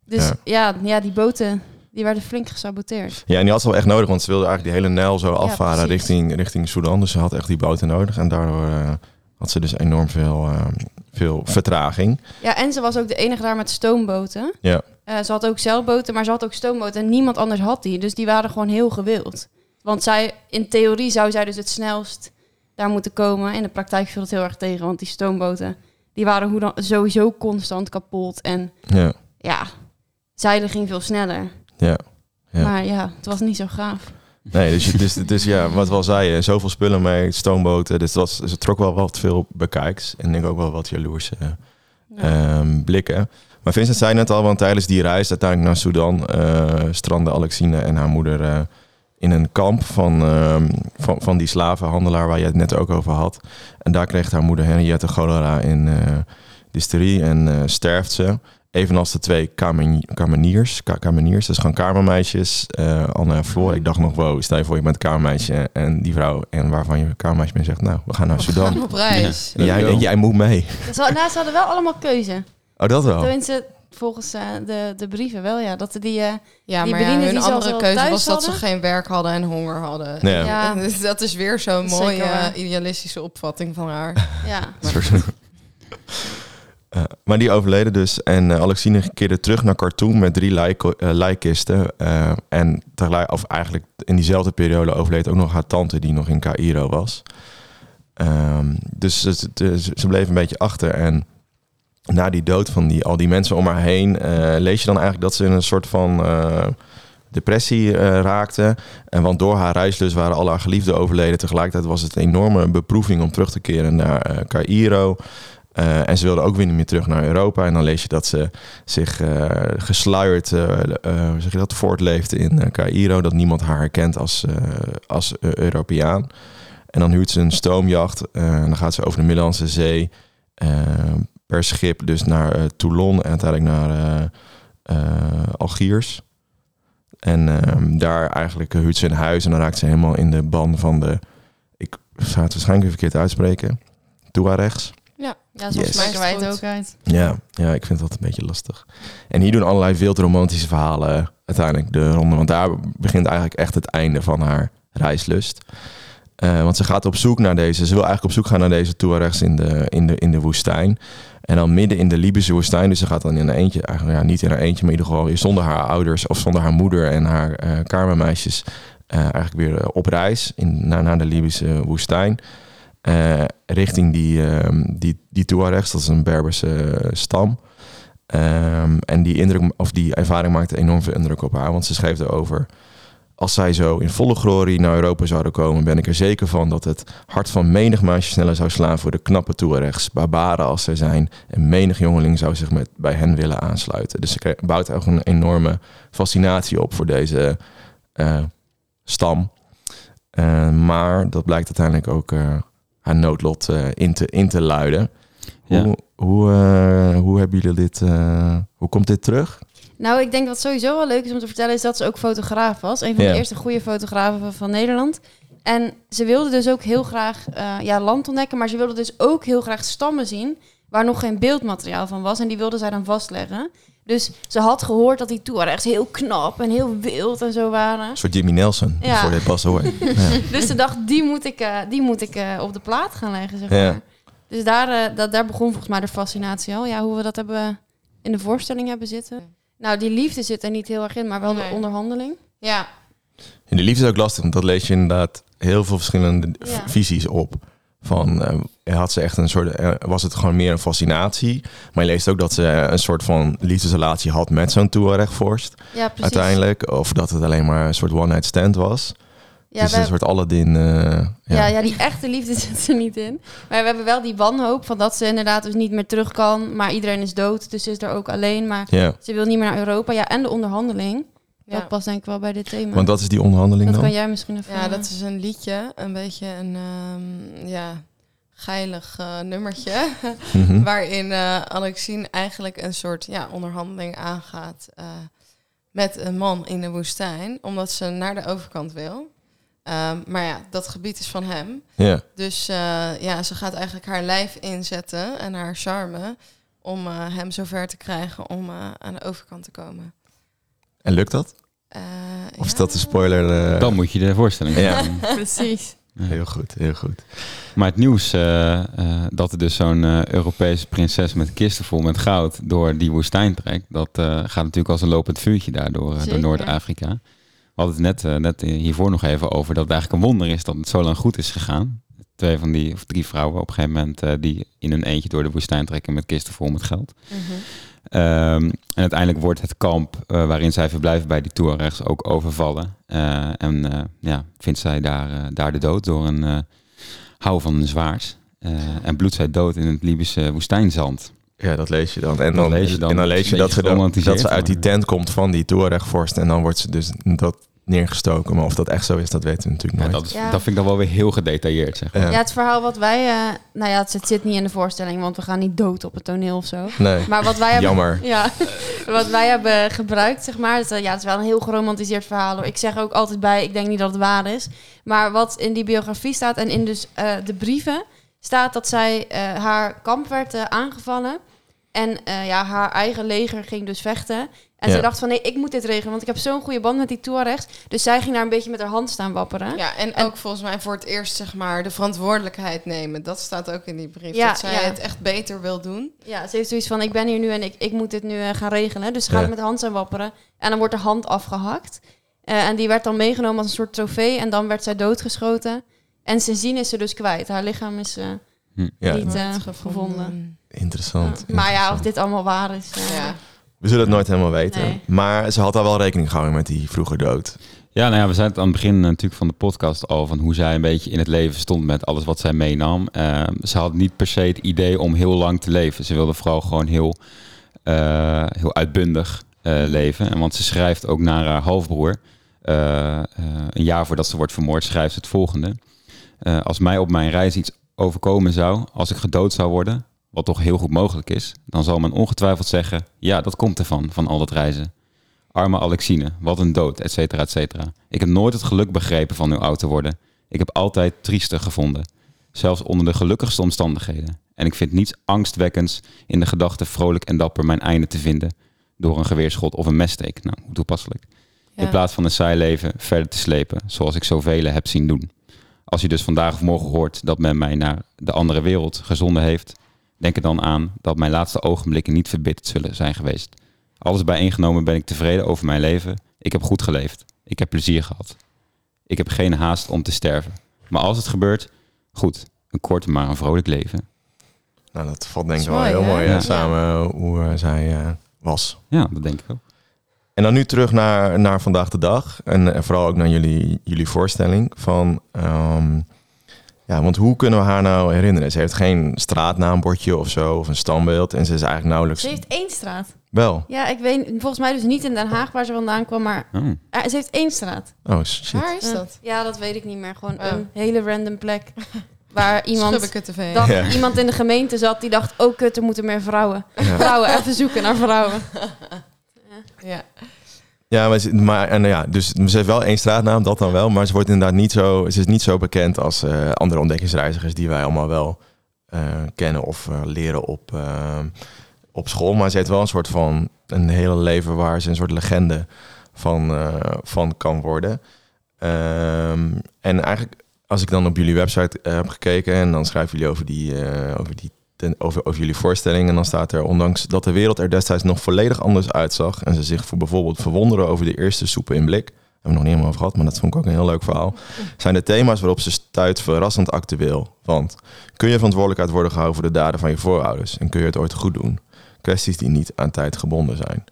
dus Ja. ja. Ja, die boten die werden flink gesaboteerd. Ja, en die had ze wel echt nodig, want ze wilde eigenlijk die hele Nijl zo afvaren richting, richting Sudan. Dus ze had echt die boten nodig. En daardoor eh, had ze dus enorm veel, eh, veel vertraging. Ja, en ze was ook de enige daar met stoomboten. Ja. Eh, ze had ook zeilboten, maar ze had ook stoomboten. En niemand anders had die. Dus die waren gewoon heel gewild. Want zij, in theorie zou zij dus het snelst daar moeten komen. In de praktijk viel het heel erg tegen. Want die stoomboten, die waren hoe dan, sowieso constant kapot. En Ja, ja, zeilen ging veel sneller. Ja. Ja. Maar ja, het was niet zo gaaf. Nee, dus, je- dus, dus ja, wat we al zeiden, zoveel spullen mee, stoomboten. Dus, het was, dus het trok wel wat veel bekijks. En ik denk ook wel wat jaloerse ehm, blikken. Maar Vincent zei net al, want tijdens die reis uiteindelijk naar Sudan... eh strandde Alexine en haar moeder eh, in een kamp van, ehm, van, van die slavenhandelaar... waar je het net ook over had. En daar kreeg haar moeder Henriette cholera in eh dysterie en eh, sterft ze. Evenals de twee kamen- kameniers, ka- kameniers, dus gewoon kamermeisjes, eh Anne en Floor. Ik dacht nog, wow, stel je voor je bent een kamermeisje en die vrouw en waarvan je kamermeisje bent zegt, nou, we gaan naar We gaan Sudan. op reis. En jij, en jij moet mee. Ze, nou, ze hadden wel allemaal keuze. Oh, dat wel. Tenminste, volgens eh, de, de brieven wel, ja. Dat die, eh, Ja, Die maar ja, hun die andere keuze was dat ze geen werk hadden en honger hadden. Nee, ja. Ja. Dus dat is weer zo'n mooie idealistische opvatting van haar. ja. Eh, maar die overleden dus. En eh, Alexine keerde terug naar Khartoum met drie eh, lijkkisten. En tegelijk, of eigenlijk in diezelfde periode overleed ook nog haar tante die nog in Cairo was. Ehm, dus ze, bleef een beetje achter. En na die dood van die, al die mensen om haar heen... lees je dan eigenlijk dat ze in een soort van... depressie eh, raakte. En want door haar reislust waren al haar geliefden overleden. Tegelijkertijd was het een enorme beproeving om terug te keren naar eh Cairo. Eh, en ze wilde ook weer niet meer terug naar Europa. En dan lees je dat ze zich eh gesluierd, hoe zeg je dat, voortleeft in Cairo. Dat niemand haar herkent als, als Europeaan. En dan huurt ze een stoomjacht. en dan gaat ze over de Middellandse Zee per schip dus naar Toulon en uiteindelijk naar Algiers. En ehm, daar eigenlijk huurt ze een huis en dan raakt ze helemaal in de ban van de... Ik zou het waarschijnlijk verkeerd uitspreken. Tuaregs. Ja, Yes. soms spreken wij het ook uit. Ja, ja, ik vind dat een beetje lastig. En hier doen allerlei wild romantische verhalen uiteindelijk de ronde. Want daar begint eigenlijk echt het einde van haar reislust. Eh, want ze gaat op zoek naar deze. Ze wil eigenlijk op zoek gaan naar deze Tuaregs in de, in de, in de woestijn. En dan midden in de Libische woestijn. Dus ze gaat dan in een eentje, eigenlijk ja, niet in haar eentje, maar in ieder geval weer zonder haar ouders of zonder haar moeder en haar eh kamermeisjes. eh, eigenlijk weer op reis in, naar, naar de Libische woestijn. Eh, richting die, ehm, die, die Tuaregs, dat is een Berberse eh, stam. Ehm, en die, indruk, of die ervaring maakte enorm veel indruk op haar. Want ze schreef erover. Als zij zo in volle glorie naar Europa zouden komen, ben ik er zeker van dat het hart van menig meisje sneller zou slaan voor de knappe Tuaregs, barbaren als zij zijn. En menig jongeling zou zich met, bij hen willen aansluiten. Dus ze bouwt ook een enorme fascinatie op voor deze eh, stam. Eh, maar dat blijkt uiteindelijk ook haar noodlot eh, in, te, in te luiden. Ja. Hoe, hoe, eh, hoe hebben jullie dit? eh, hoe komt dit terug? Nou, ik denk wat sowieso wel leuk is om te vertellen... is dat ze ook fotograaf was. Een van Ja. de eerste goede fotografen van, van Nederland. En ze wilde dus ook heel graag eh, ja, land ontdekken... maar ze wilde dus ook heel graag stammen zien... waar nog geen beeldmateriaal van was. En die wilde zij dan vastleggen. Dus ze had gehoord dat die Tuaregs heel knap en heel wild en zo waren. Een soort Jimmy Nelson, Ja. voor dit pas hoor. ja. Dus ze dacht, die moet ik, eh, die moet ik eh, op de plaat gaan leggen, zeg Ja. maar. Dus daar, eh, dat, daar begon volgens mij de fascinatie al. Ja, hoe we dat hebben in de voorstelling hebben zitten. Nou, die liefde zit er niet heel erg in, maar wel Nee. de onderhandeling. Ja, En de liefde is ook lastig, want dat lees je inderdaad heel veel verschillende visies op. Van, eh, had ze echt een soort, eh, was het gewoon meer een fascinatie? Maar je leest ook dat ze een soort van liefdesrelatie had met zo'n Tuareg-vorst Ja, precies. uiteindelijk. Of dat het alleen maar een soort one-night stand was. Ja, dus een soort Aladdin. eh, ja. ja. Ja, die echte liefde zit er niet in. Maar we hebben wel die wanhoop van dat ze inderdaad dus niet meer terug kan. Maar iedereen is dood, dus ze is er ook alleen. Maar Ja, ze wil niet meer naar Europa. Ja, en de onderhandeling. Ja. Dat past denk ik wel bij dit thema. want dat is die onderhandeling dat dan? kan jij misschien even... ja, dat is een liedje. Een beetje een ehm, ja, geilig eh, nummertje. Mhm. Waarin eh Alexine eigenlijk een soort ja, onderhandeling aangaat eh, met een man in de woestijn. Omdat ze naar de overkant wil. Ehm, maar ja, dat gebied is van hem. Ja. Dus eh, ja, ze gaat eigenlijk haar lijf inzetten en haar charme om eh, hem zover te krijgen om eh, aan de overkant te komen. En lukt dat? Eh, Of is ja. dat een spoiler? eh? Dan moet je de voorstelling Ja. Precies. Heel goed, heel goed. Maar het nieuws eh, eh, dat er dus zo'n eh, Europese prinses met kisten vol met goud door die woestijn trekt, dat eh, gaat natuurlijk als een lopend vuurtje daardoor door. Noord-Afrika. We hadden het net, net hiervoor nog even over dat het eigenlijk een wonder is dat het zo lang goed is gegaan. Twee van die, of drie vrouwen op een gegeven moment eh, die in een eentje door de woestijn trekken met kisten vol met geld. Mhm. Ehm, en uiteindelijk wordt het kamp eh, waarin zij verblijven bij die Tuaregs ook overvallen. Eh, en eh, ja, vindt zij daar, daar de dood door een hou van een zwaard. En bloedt zij dood in het Libische woestijnzand. Ja, dat lees je dan. En dan, lees je dan. en dan lees je dat ze, dan, dat ze uit die tent komt van die Touareg-vorst. En dan wordt ze dus dat neergestoken. Maar of dat echt zo is, dat weten we natuurlijk Ja, nooit. dat, is, Ja. dat vind ik dan wel weer heel gedetailleerd. Zeg maar. Ja. Ja, het verhaal wat wij... eh, nou ja, het zit, zit niet in de voorstelling, want we gaan niet dood op het toneel of zo. Nee, Maar wat wij hebben... jammer. Ja, wat wij hebben gebruikt, zeg maar. Het, eh, ja, het is wel een heel geromantiseerd verhaal. Hoor. Ik zeg ook altijd bij, ik denk niet dat het waar is. Maar wat in die biografie staat en in dus eh, de brieven... staat dat zij eh, haar kamp werd aangevallen. En eh, ja, haar eigen leger ging dus vechten. En Ja. ze dacht van, nee, ik moet dit regelen. Want ik heb zo'n goede band met die Tuaregs. Dus zij ging daar een beetje met haar hand staan wapperen. Ja, en, En- ook volgens mij voor het eerst zeg maar de verantwoordelijkheid nemen. Dat staat ook in die brief. Ja, dat zij ja. het echt beter wil doen. Ja, ze heeft zoiets van, ik ben hier nu en ik, ik moet dit nu eh, gaan regelen. Dus ze gaat Ja. met de hand aan wapperen. En dan wordt de hand afgehakt. Eh, en die werd dan meegenomen als een soort trofee. En dan werd zij doodgeschoten. En sindsdien is ze dus kwijt. Haar lichaam is Ja, niet Wordt gevonden. Interessant. Ja. Maar ja, of dit allemaal waar is. eh, Ja. We zullen het nooit helemaal weten. Nee. Maar ze had daar wel rekening gehouden met die vroege dood. Ja, nou ja, we zijn het aan het begin natuurlijk van de podcast al van hoe zij een beetje in het leven stond met alles wat zij meenam. Ehm, ze had niet per se het idee om heel lang te leven. Ze wilde vooral gewoon heel, eh, heel uitbundig eh, leven. En want ze schrijft ook naar haar halfbroer. eh, eh, een jaar voordat ze wordt vermoord, schrijft ze het volgende. Eh, als mij op mijn reis iets overkomen zou, als ik gedood zou worden, wat toch heel goed mogelijk is, dan zal men ongetwijfeld zeggen: ja, dat komt ervan, van al dat reizen. Arme Alexine, wat een dood, et cetera, et cetera. Ik heb nooit het geluk begrepen van uw oud te worden. Ik heb altijd triester gevonden. Zelfs onder de gelukkigste omstandigheden. En ik vind niets angstwekkends in de gedachte vrolijk en dapper mijn einde te vinden. Door een geweerschot of een messteek. Nou, hoe toepasselijk. In plaats van een saai leven verder te slepen, zoals ik zoveel heb zien doen. Als je dus vandaag of morgen hoort dat men mij naar de andere wereld gezonden heeft, denk er dan aan dat mijn laatste ogenblikken niet verbitterd zullen zijn geweest. Alles bijeengenomen ben ik tevreden over mijn leven. Ik heb goed geleefd. Ik heb plezier gehad. Ik heb geen haast om te sterven. Maar als het gebeurt, goed. Een kort maar een vrolijk leven. Nou, dat valt denk ik wel is heel mooi, mooi Ja. samen hoe eh, zij eh, was. Ja, dat denk ik ook. En dan nu terug naar, naar vandaag de dag. En, eh, vooral ook naar jullie, jullie voorstelling. Van, ehm, ja, want hoe kunnen we haar nou herinneren? Ze heeft geen straatnaambordje of zo, of een standbeeld. En ze is eigenlijk nauwelijks... Ze heeft één straat. Wel. Ja, ik weet volgens mij dus niet in Den Haag waar ze vandaan kwam, maar Oh. eh, ze heeft één straat. Oh, shit. Waar is dat? Ja, dat weet ik niet meer. Gewoon Oh. een hele random plek waar iemand Ja. iemand in de gemeente zat die dacht, oh kut, er moeten meer vrouwen. Ja. Vrouwen, even zoeken naar vrouwen. Ja. Ja, maar, ze, maar en, ja, dus ze heeft wel één straatnaam, dat dan wel. Maar ze wordt inderdaad niet zo, ze is niet zo bekend als eh, andere ontdekkingsreizigers die wij allemaal wel eh, kennen of eh, leren op, op school. Maar ze heeft wel een soort van een hele leven waar ze een soort legende van, van kan worden. Ehm, en eigenlijk, als ik dan op jullie website heb gekeken en dan schrijven jullie over die, over die ten, over, over jullie voorstelling. En dan staat er, ondanks dat de wereld er destijds nog volledig anders uitzag. En ze zich voor bijvoorbeeld verwonderen over de eerste soepen in blik. Hebben we nog niet helemaal over gehad, maar dat vond ik ook een heel leuk verhaal. Zijn de thema's waarop ze stuit verrassend actueel. Want kun je verantwoordelijkheid worden gehouden voor de daden van je voorouders? En kun je het ooit goed doen? Kwesties die niet aan tijd gebonden zijn.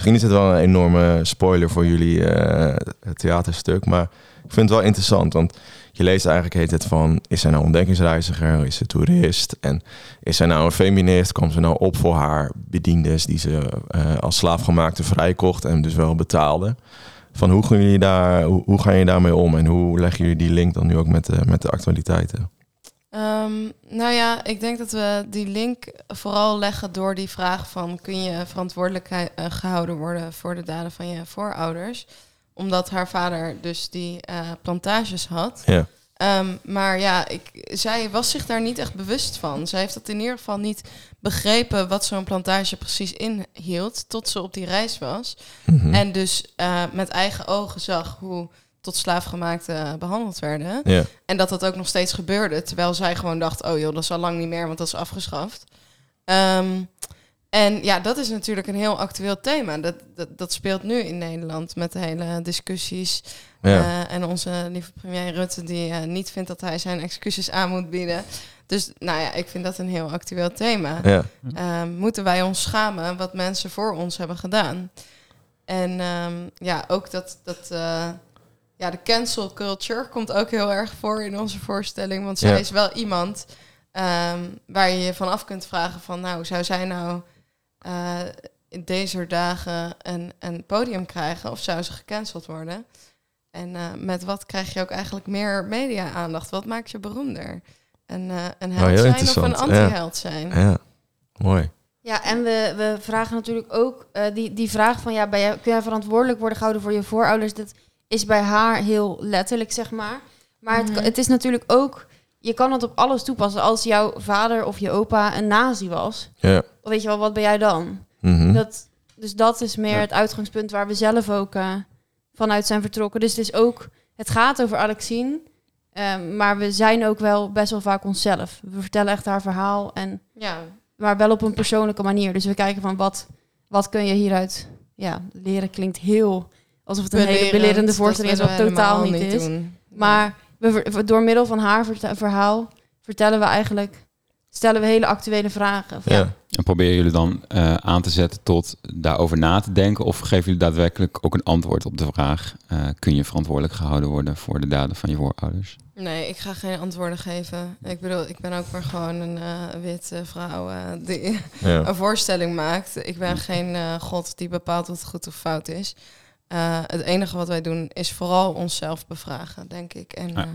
Misschien is het wel een enorme spoiler voor jullie eh, theaterstuk. Maar ik vind het wel interessant. Want je leest eigenlijk heet het van... Is zij nou ontdekkingsreiziger? Is ze toerist? En is zij nou een feminist? Komt ze nou op voor haar bediendes... die ze eh, als slaafgemaakte vrijkocht en dus wel betaalde? Van hoe gaan jullie daar, hoe, hoe gaan je daarmee om? En hoe leggen jullie die link dan nu ook met met de actualiteiten? Ehm, nou ja, ik denk dat we die link vooral leggen door die vraag van... kun je verantwoordelijkheid eh, gehouden worden voor de daden van je voorouders? Omdat haar vader dus die eh, plantages had. Ja. Ehm, maar ja, ik, zij was zich daar niet echt bewust van. Zij heeft dat in ieder geval niet begrepen wat zo'n plantage precies inhield... tot ze op die reis was. Mhm. En dus eh, met eigen ogen zag hoe tot slaafgemaakten behandeld werden. ja. En dat dat ook nog steeds gebeurde. Terwijl zij gewoon dacht, oh joh, dat is al lang niet meer, want dat is afgeschaft. Ehm, en ja, dat is natuurlijk een heel actueel thema. Dat, dat, dat speelt nu in Nederland met de hele discussies. Ja. Eh, en onze lieve premier Rutte, die eh, niet vindt dat hij zijn excuses aan moet bieden. Dus nou ja, ik vind dat een heel actueel thema. Ja. Ehm, moeten wij ons schamen wat mensen voor ons hebben gedaan? En ehm, ja, ook dat, dat eh, ja, de cancel culture komt ook heel erg voor in onze voorstelling. Want zij Ja. is wel iemand ehm, waar je je van af kunt vragen van... nou, zou zij nou eh, in deze dagen een, een podium krijgen... of zou ze gecanceld worden? En eh, met wat krijg je ook eigenlijk meer media-aandacht? Wat maakt je beroemder? Een, eh, een Oh, held zijn of een ja. anti-held zijn? ja, mooi. Ja, en we, we vragen natuurlijk ook eh, die, die vraag van ja, ben jij, kun jij verantwoordelijk worden gehouden voor je voorouders? Dat is bij haar heel letterlijk, zeg maar. Maar het, Mhm. het is natuurlijk ook, je kan het op alles toepassen. Als jouw vader of je opa een nazi was, Ja. weet je wel, wat ben jij dan? Mhm. Dat, dus dat is meer Ja. het uitgangspunt waar we zelf ook eh, vanuit zijn vertrokken. Dus het is ook, het gaat over Alexine, eh, maar we zijn ook wel best wel vaak onszelf. We vertellen echt haar verhaal en Ja, maar wel op een persoonlijke manier. Dus we kijken van wat, wat kun je hieruit ja, leren. Klinkt heel alsof het een hele belerend, belerende voorstelling is, wat totaal niet is. doen. Maar we, ver- we- door middel van haar verhaal vertellen we eigenlijk, stellen we hele actuele vragen. Ja. En proberen jullie dan eh, aan te zetten tot daarover na te denken? Of geven jullie daadwerkelijk ook een antwoord op de vraag... eh, kun je verantwoordelijk gehouden worden voor de daden van je voorouders? Nee, ik ga geen antwoorden geven. Ik bedoel, ik ben ook maar gewoon een eh, witte vrouw eh, die Ja. een voorstelling maakt. Ik ben geen eh, god die bepaalt wat goed of fout is. Eh, het enige wat wij doen is vooral onszelf bevragen, denk ik. En Ja. ja,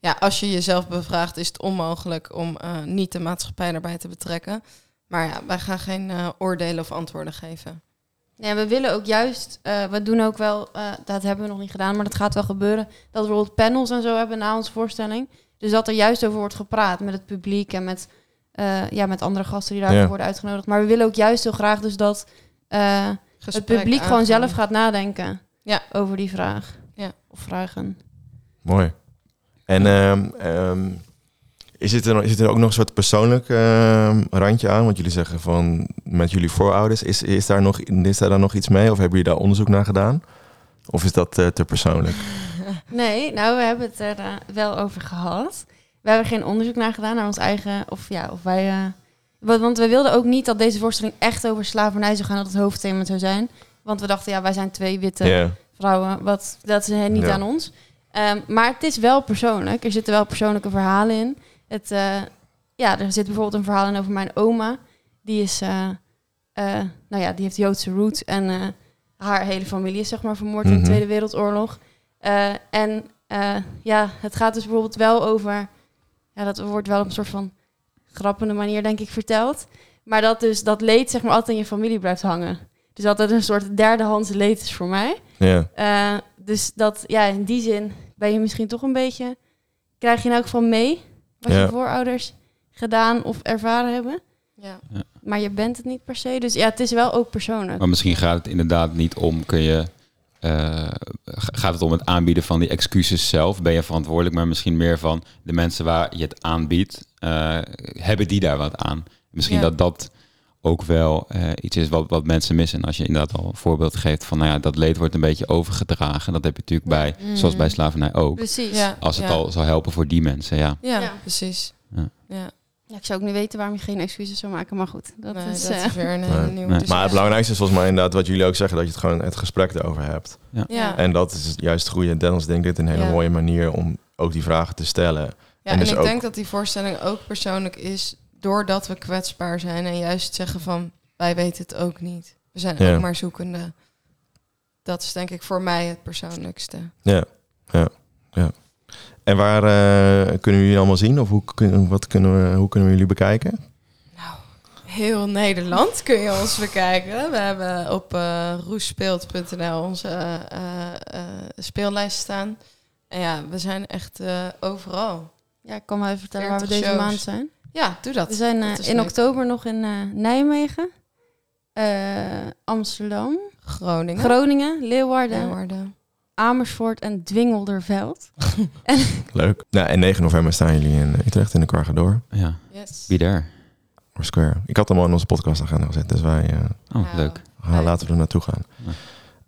ja als je jezelf bevraagt, is het onmogelijk om eh, niet de maatschappij erbij te betrekken. Maar ja, wij gaan geen eh, oordelen of antwoorden geven. Ja, we willen ook juist, eh, we doen ook wel, eh, dat hebben we nog niet gedaan, maar dat gaat wel gebeuren, dat we bijvoorbeeld panels en zo hebben na onze voorstelling. Dus dat er juist over wordt gepraat met het publiek en met, eh, ja, met andere gasten die daarvoor Ja. worden uitgenodigd. Maar we willen ook juist heel graag dus dat eh, het publiek gewoon zelf gaat nadenken Ja. over die vraag. Ja. Of vragen. Mooi. En ehm, ehm, is, het er, nog- is het er ook nog een soort persoonlijk ehm, randje aan? Want jullie zeggen van met jullie voorouders. Is, is, daar nog, is daar dan nog iets mee? Of hebben jullie daar onderzoek naar gedaan? Of is dat eh, te persoonlijk? Nee, nou, we hebben het er eh, wel over gehad. We hebben geen onderzoek naar gedaan, naar ons eigen, of ja, of wij... want, we wilden ook niet dat deze voorstelling echt over slavernij zou gaan, dat het hoofdthema zou zijn. Want we dachten, ja, wij zijn twee witte vrouwen, wat, dat is eh, niet Ja. aan ons. Ehm, maar het is wel persoonlijk. Er zitten wel persoonlijke verhalen in. Het, eh, ja, er zit bijvoorbeeld een verhaal in over mijn oma. Die is, eh, nou ja, die heeft Joodse roots en haar hele familie is zeg maar vermoord in Mhm. de Tweede Wereldoorlog. En ja, het gaat dus bijvoorbeeld wel over, ja, dat wordt wel een soort van grappende manier denk ik verteld. Maar dat dus dat leed zeg maar altijd in je familie blijft hangen. Dus altijd een soort derdehands leed is voor mij. Ja. Eh, dus dat, ja, in die zin ben je misschien toch een beetje... Krijg je in elk geval mee wat Ja. je voorouders gedaan of ervaren hebben. Ja. Maar je bent het niet per se. Dus ja, het is wel ook persoonlijk. Maar misschien gaat het inderdaad niet om, kun je, eh, gaat het om het aanbieden van die excuses zelf? Ben je verantwoordelijk, maar misschien meer van de mensen waar je het aanbiedt, eh, hebben die daar wat aan? Misschien Ja. dat dat ook wel eh, iets is wat, wat mensen missen. En als je inderdaad al een voorbeeld geeft van, nou ja, dat leed wordt een beetje overgedragen. Dat heb je natuurlijk bij, Mhm. zoals bij slavernij ook. Precies. Ja, Als het ja. al zou helpen voor die mensen, ja. Ja, Ja. precies. Ja. Ja. Ik zou ook niet weten waarom je geen excuses zou maken. Maar goed, dat Nee, is... dat eh, is weer een Nee. nieuwe Nee. Maar het belangrijkste is volgens mij inderdaad wat jullie ook zeggen. Dat je het gewoon het gesprek erover hebt. Ja. En dat is juist het goede. Dennis denkt dit een hele Ja. mooie manier om ook die vragen te stellen. Ja, En en, dus ik ook- denk dat die voorstelling ook persoonlijk is doordat we kwetsbaar zijn en juist zeggen van wij weten het ook niet. We zijn Ja. ook maar zoekende. Dat is denk ik voor mij het persoonlijkste. Ja, ja, ja. En waar eh, kunnen we jullie allemaal zien? Of hoe kunnen, wat kunnen we, hoe kunnen we jullie bekijken? Nou, heel Nederland kun je ons bekijken. We hebben op eh roesspeelt.nl onze eh, eh, eh, speellijst staan. En ja, we zijn echt eh, overal. ja, ik kan wel even vertellen waar we 40 deze shows. maand zijn. Ja, doe dat. We zijn Dat in leuk. oktober nog in eh, Nijmegen. eh, Amsterdam. Groningen. Groningen. Leeuwarden. Leeuwarden. Amersfoort en Dwingelderveld. Leuk. Nou, en 9 november staan jullie in Utrecht in de Cargador. Ja, Yes. be there. Or Square. Ik had hem al in onze podcastagenda gezet, dus wij eh, Oh, Nou, leuk. gaan, laten we er naartoe gaan. Ja.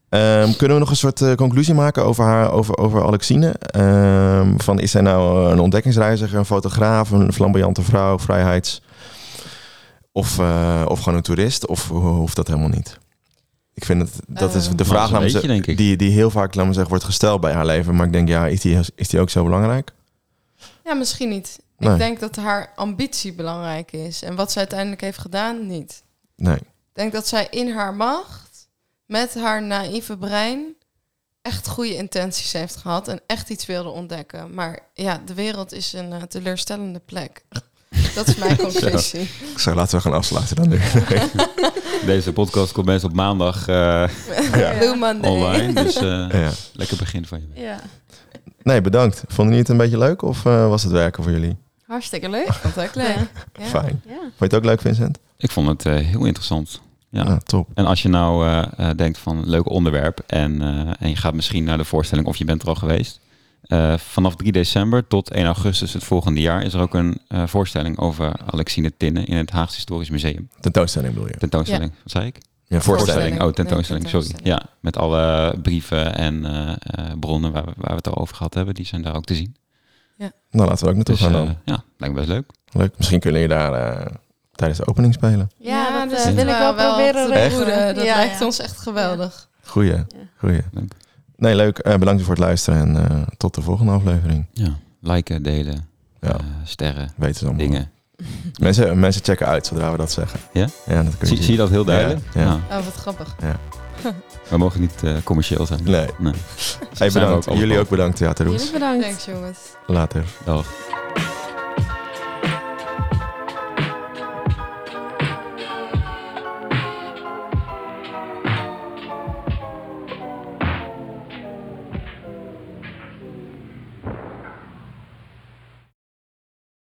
Ehm, kunnen we nog een soort eh, conclusie maken over, haar, over, over Alexine? Ehm, van, is zij nou een ontdekkingsreiziger, een fotograaf, een flamboyante vrouw, vrijheids... Of, eh, of gewoon een toerist? Of ho- hoeft dat helemaal niet? Ik vind het, dat is Eh, de vraag dat ik. die, die heel vaak laat me zeggen, wordt gesteld bij haar leven. Maar ik denk, ja, is die, is die ook zo belangrijk? Ja, misschien niet. Nee. Ik denk dat haar ambitie belangrijk is. En wat ze uiteindelijk heeft gedaan, niet. Nee. Ik denk dat zij in haar macht, met haar naïeve brein, echt goede intenties heeft gehad en echt iets wilde ontdekken. Maar ja, de wereld is een eh, teleurstellende plek. Dat is mijn conclusie. Zo, laten we gaan afsluiten dan nu. Deze podcast komt best op maandag eh, online. Dus eh, ja. lekker begin van je week. Ja. Nee, bedankt. Vonden jullie het een beetje leuk of eh, was het werken voor jullie? Hartstikke leuk. Vond ik leuk. Ja. Fijn. Ja. Vond je het ook leuk, Vincent? Ik vond het eh, heel interessant. Ja. Ah, top. En als je nou denkt van leuk onderwerp en, eh, en je gaat misschien naar de voorstelling of je bent er al geweest. Eh, vanaf 3 december tot 1 augustus het volgende jaar is er ook een eh, voorstelling over Alexine Tinnen in het Haagse Historisch Museum. Tentoonstelling bedoel je? Tentoonstelling, wat zei ik? Ja, Voorstelling. Oh, tentoonstelling, sorry. Ja, met alle brieven en eh, eh, bronnen waar we, waar we het al over gehad hebben, die zijn daar ook te zien. Nou, laten we ook naartoe Dus gaan dan. ja, lijkt me best leuk. Leuk. Misschien kunnen jullie daar eh, tijdens de opening spelen. Ja, dat dus eh, het wil ik wel wel proberen te regelen. behoeden. Dat Ja, lijkt ja. ons echt geweldig. Goeie. Goeie. Leuk. Nee, leuk. Eh, bedankt voor het luisteren en eh, tot de volgende aflevering. Ja, liken, delen, Ja, eh, sterren, weten allemaal. dingen. Mensen, mensen checken uit zodra we dat zeggen. Ja? Ja, dat kun je Zie, zien. zie je dat heel duidelijk? Ja, ja. Nou, Oh, wat grappig. we mogen niet eh, commercieel zijn. Nee. Nee. Hey, bedankt. ook Jullie ook bedankt, Theater Roes. Jullie bedankt. Thanks jongens. Later. Dag.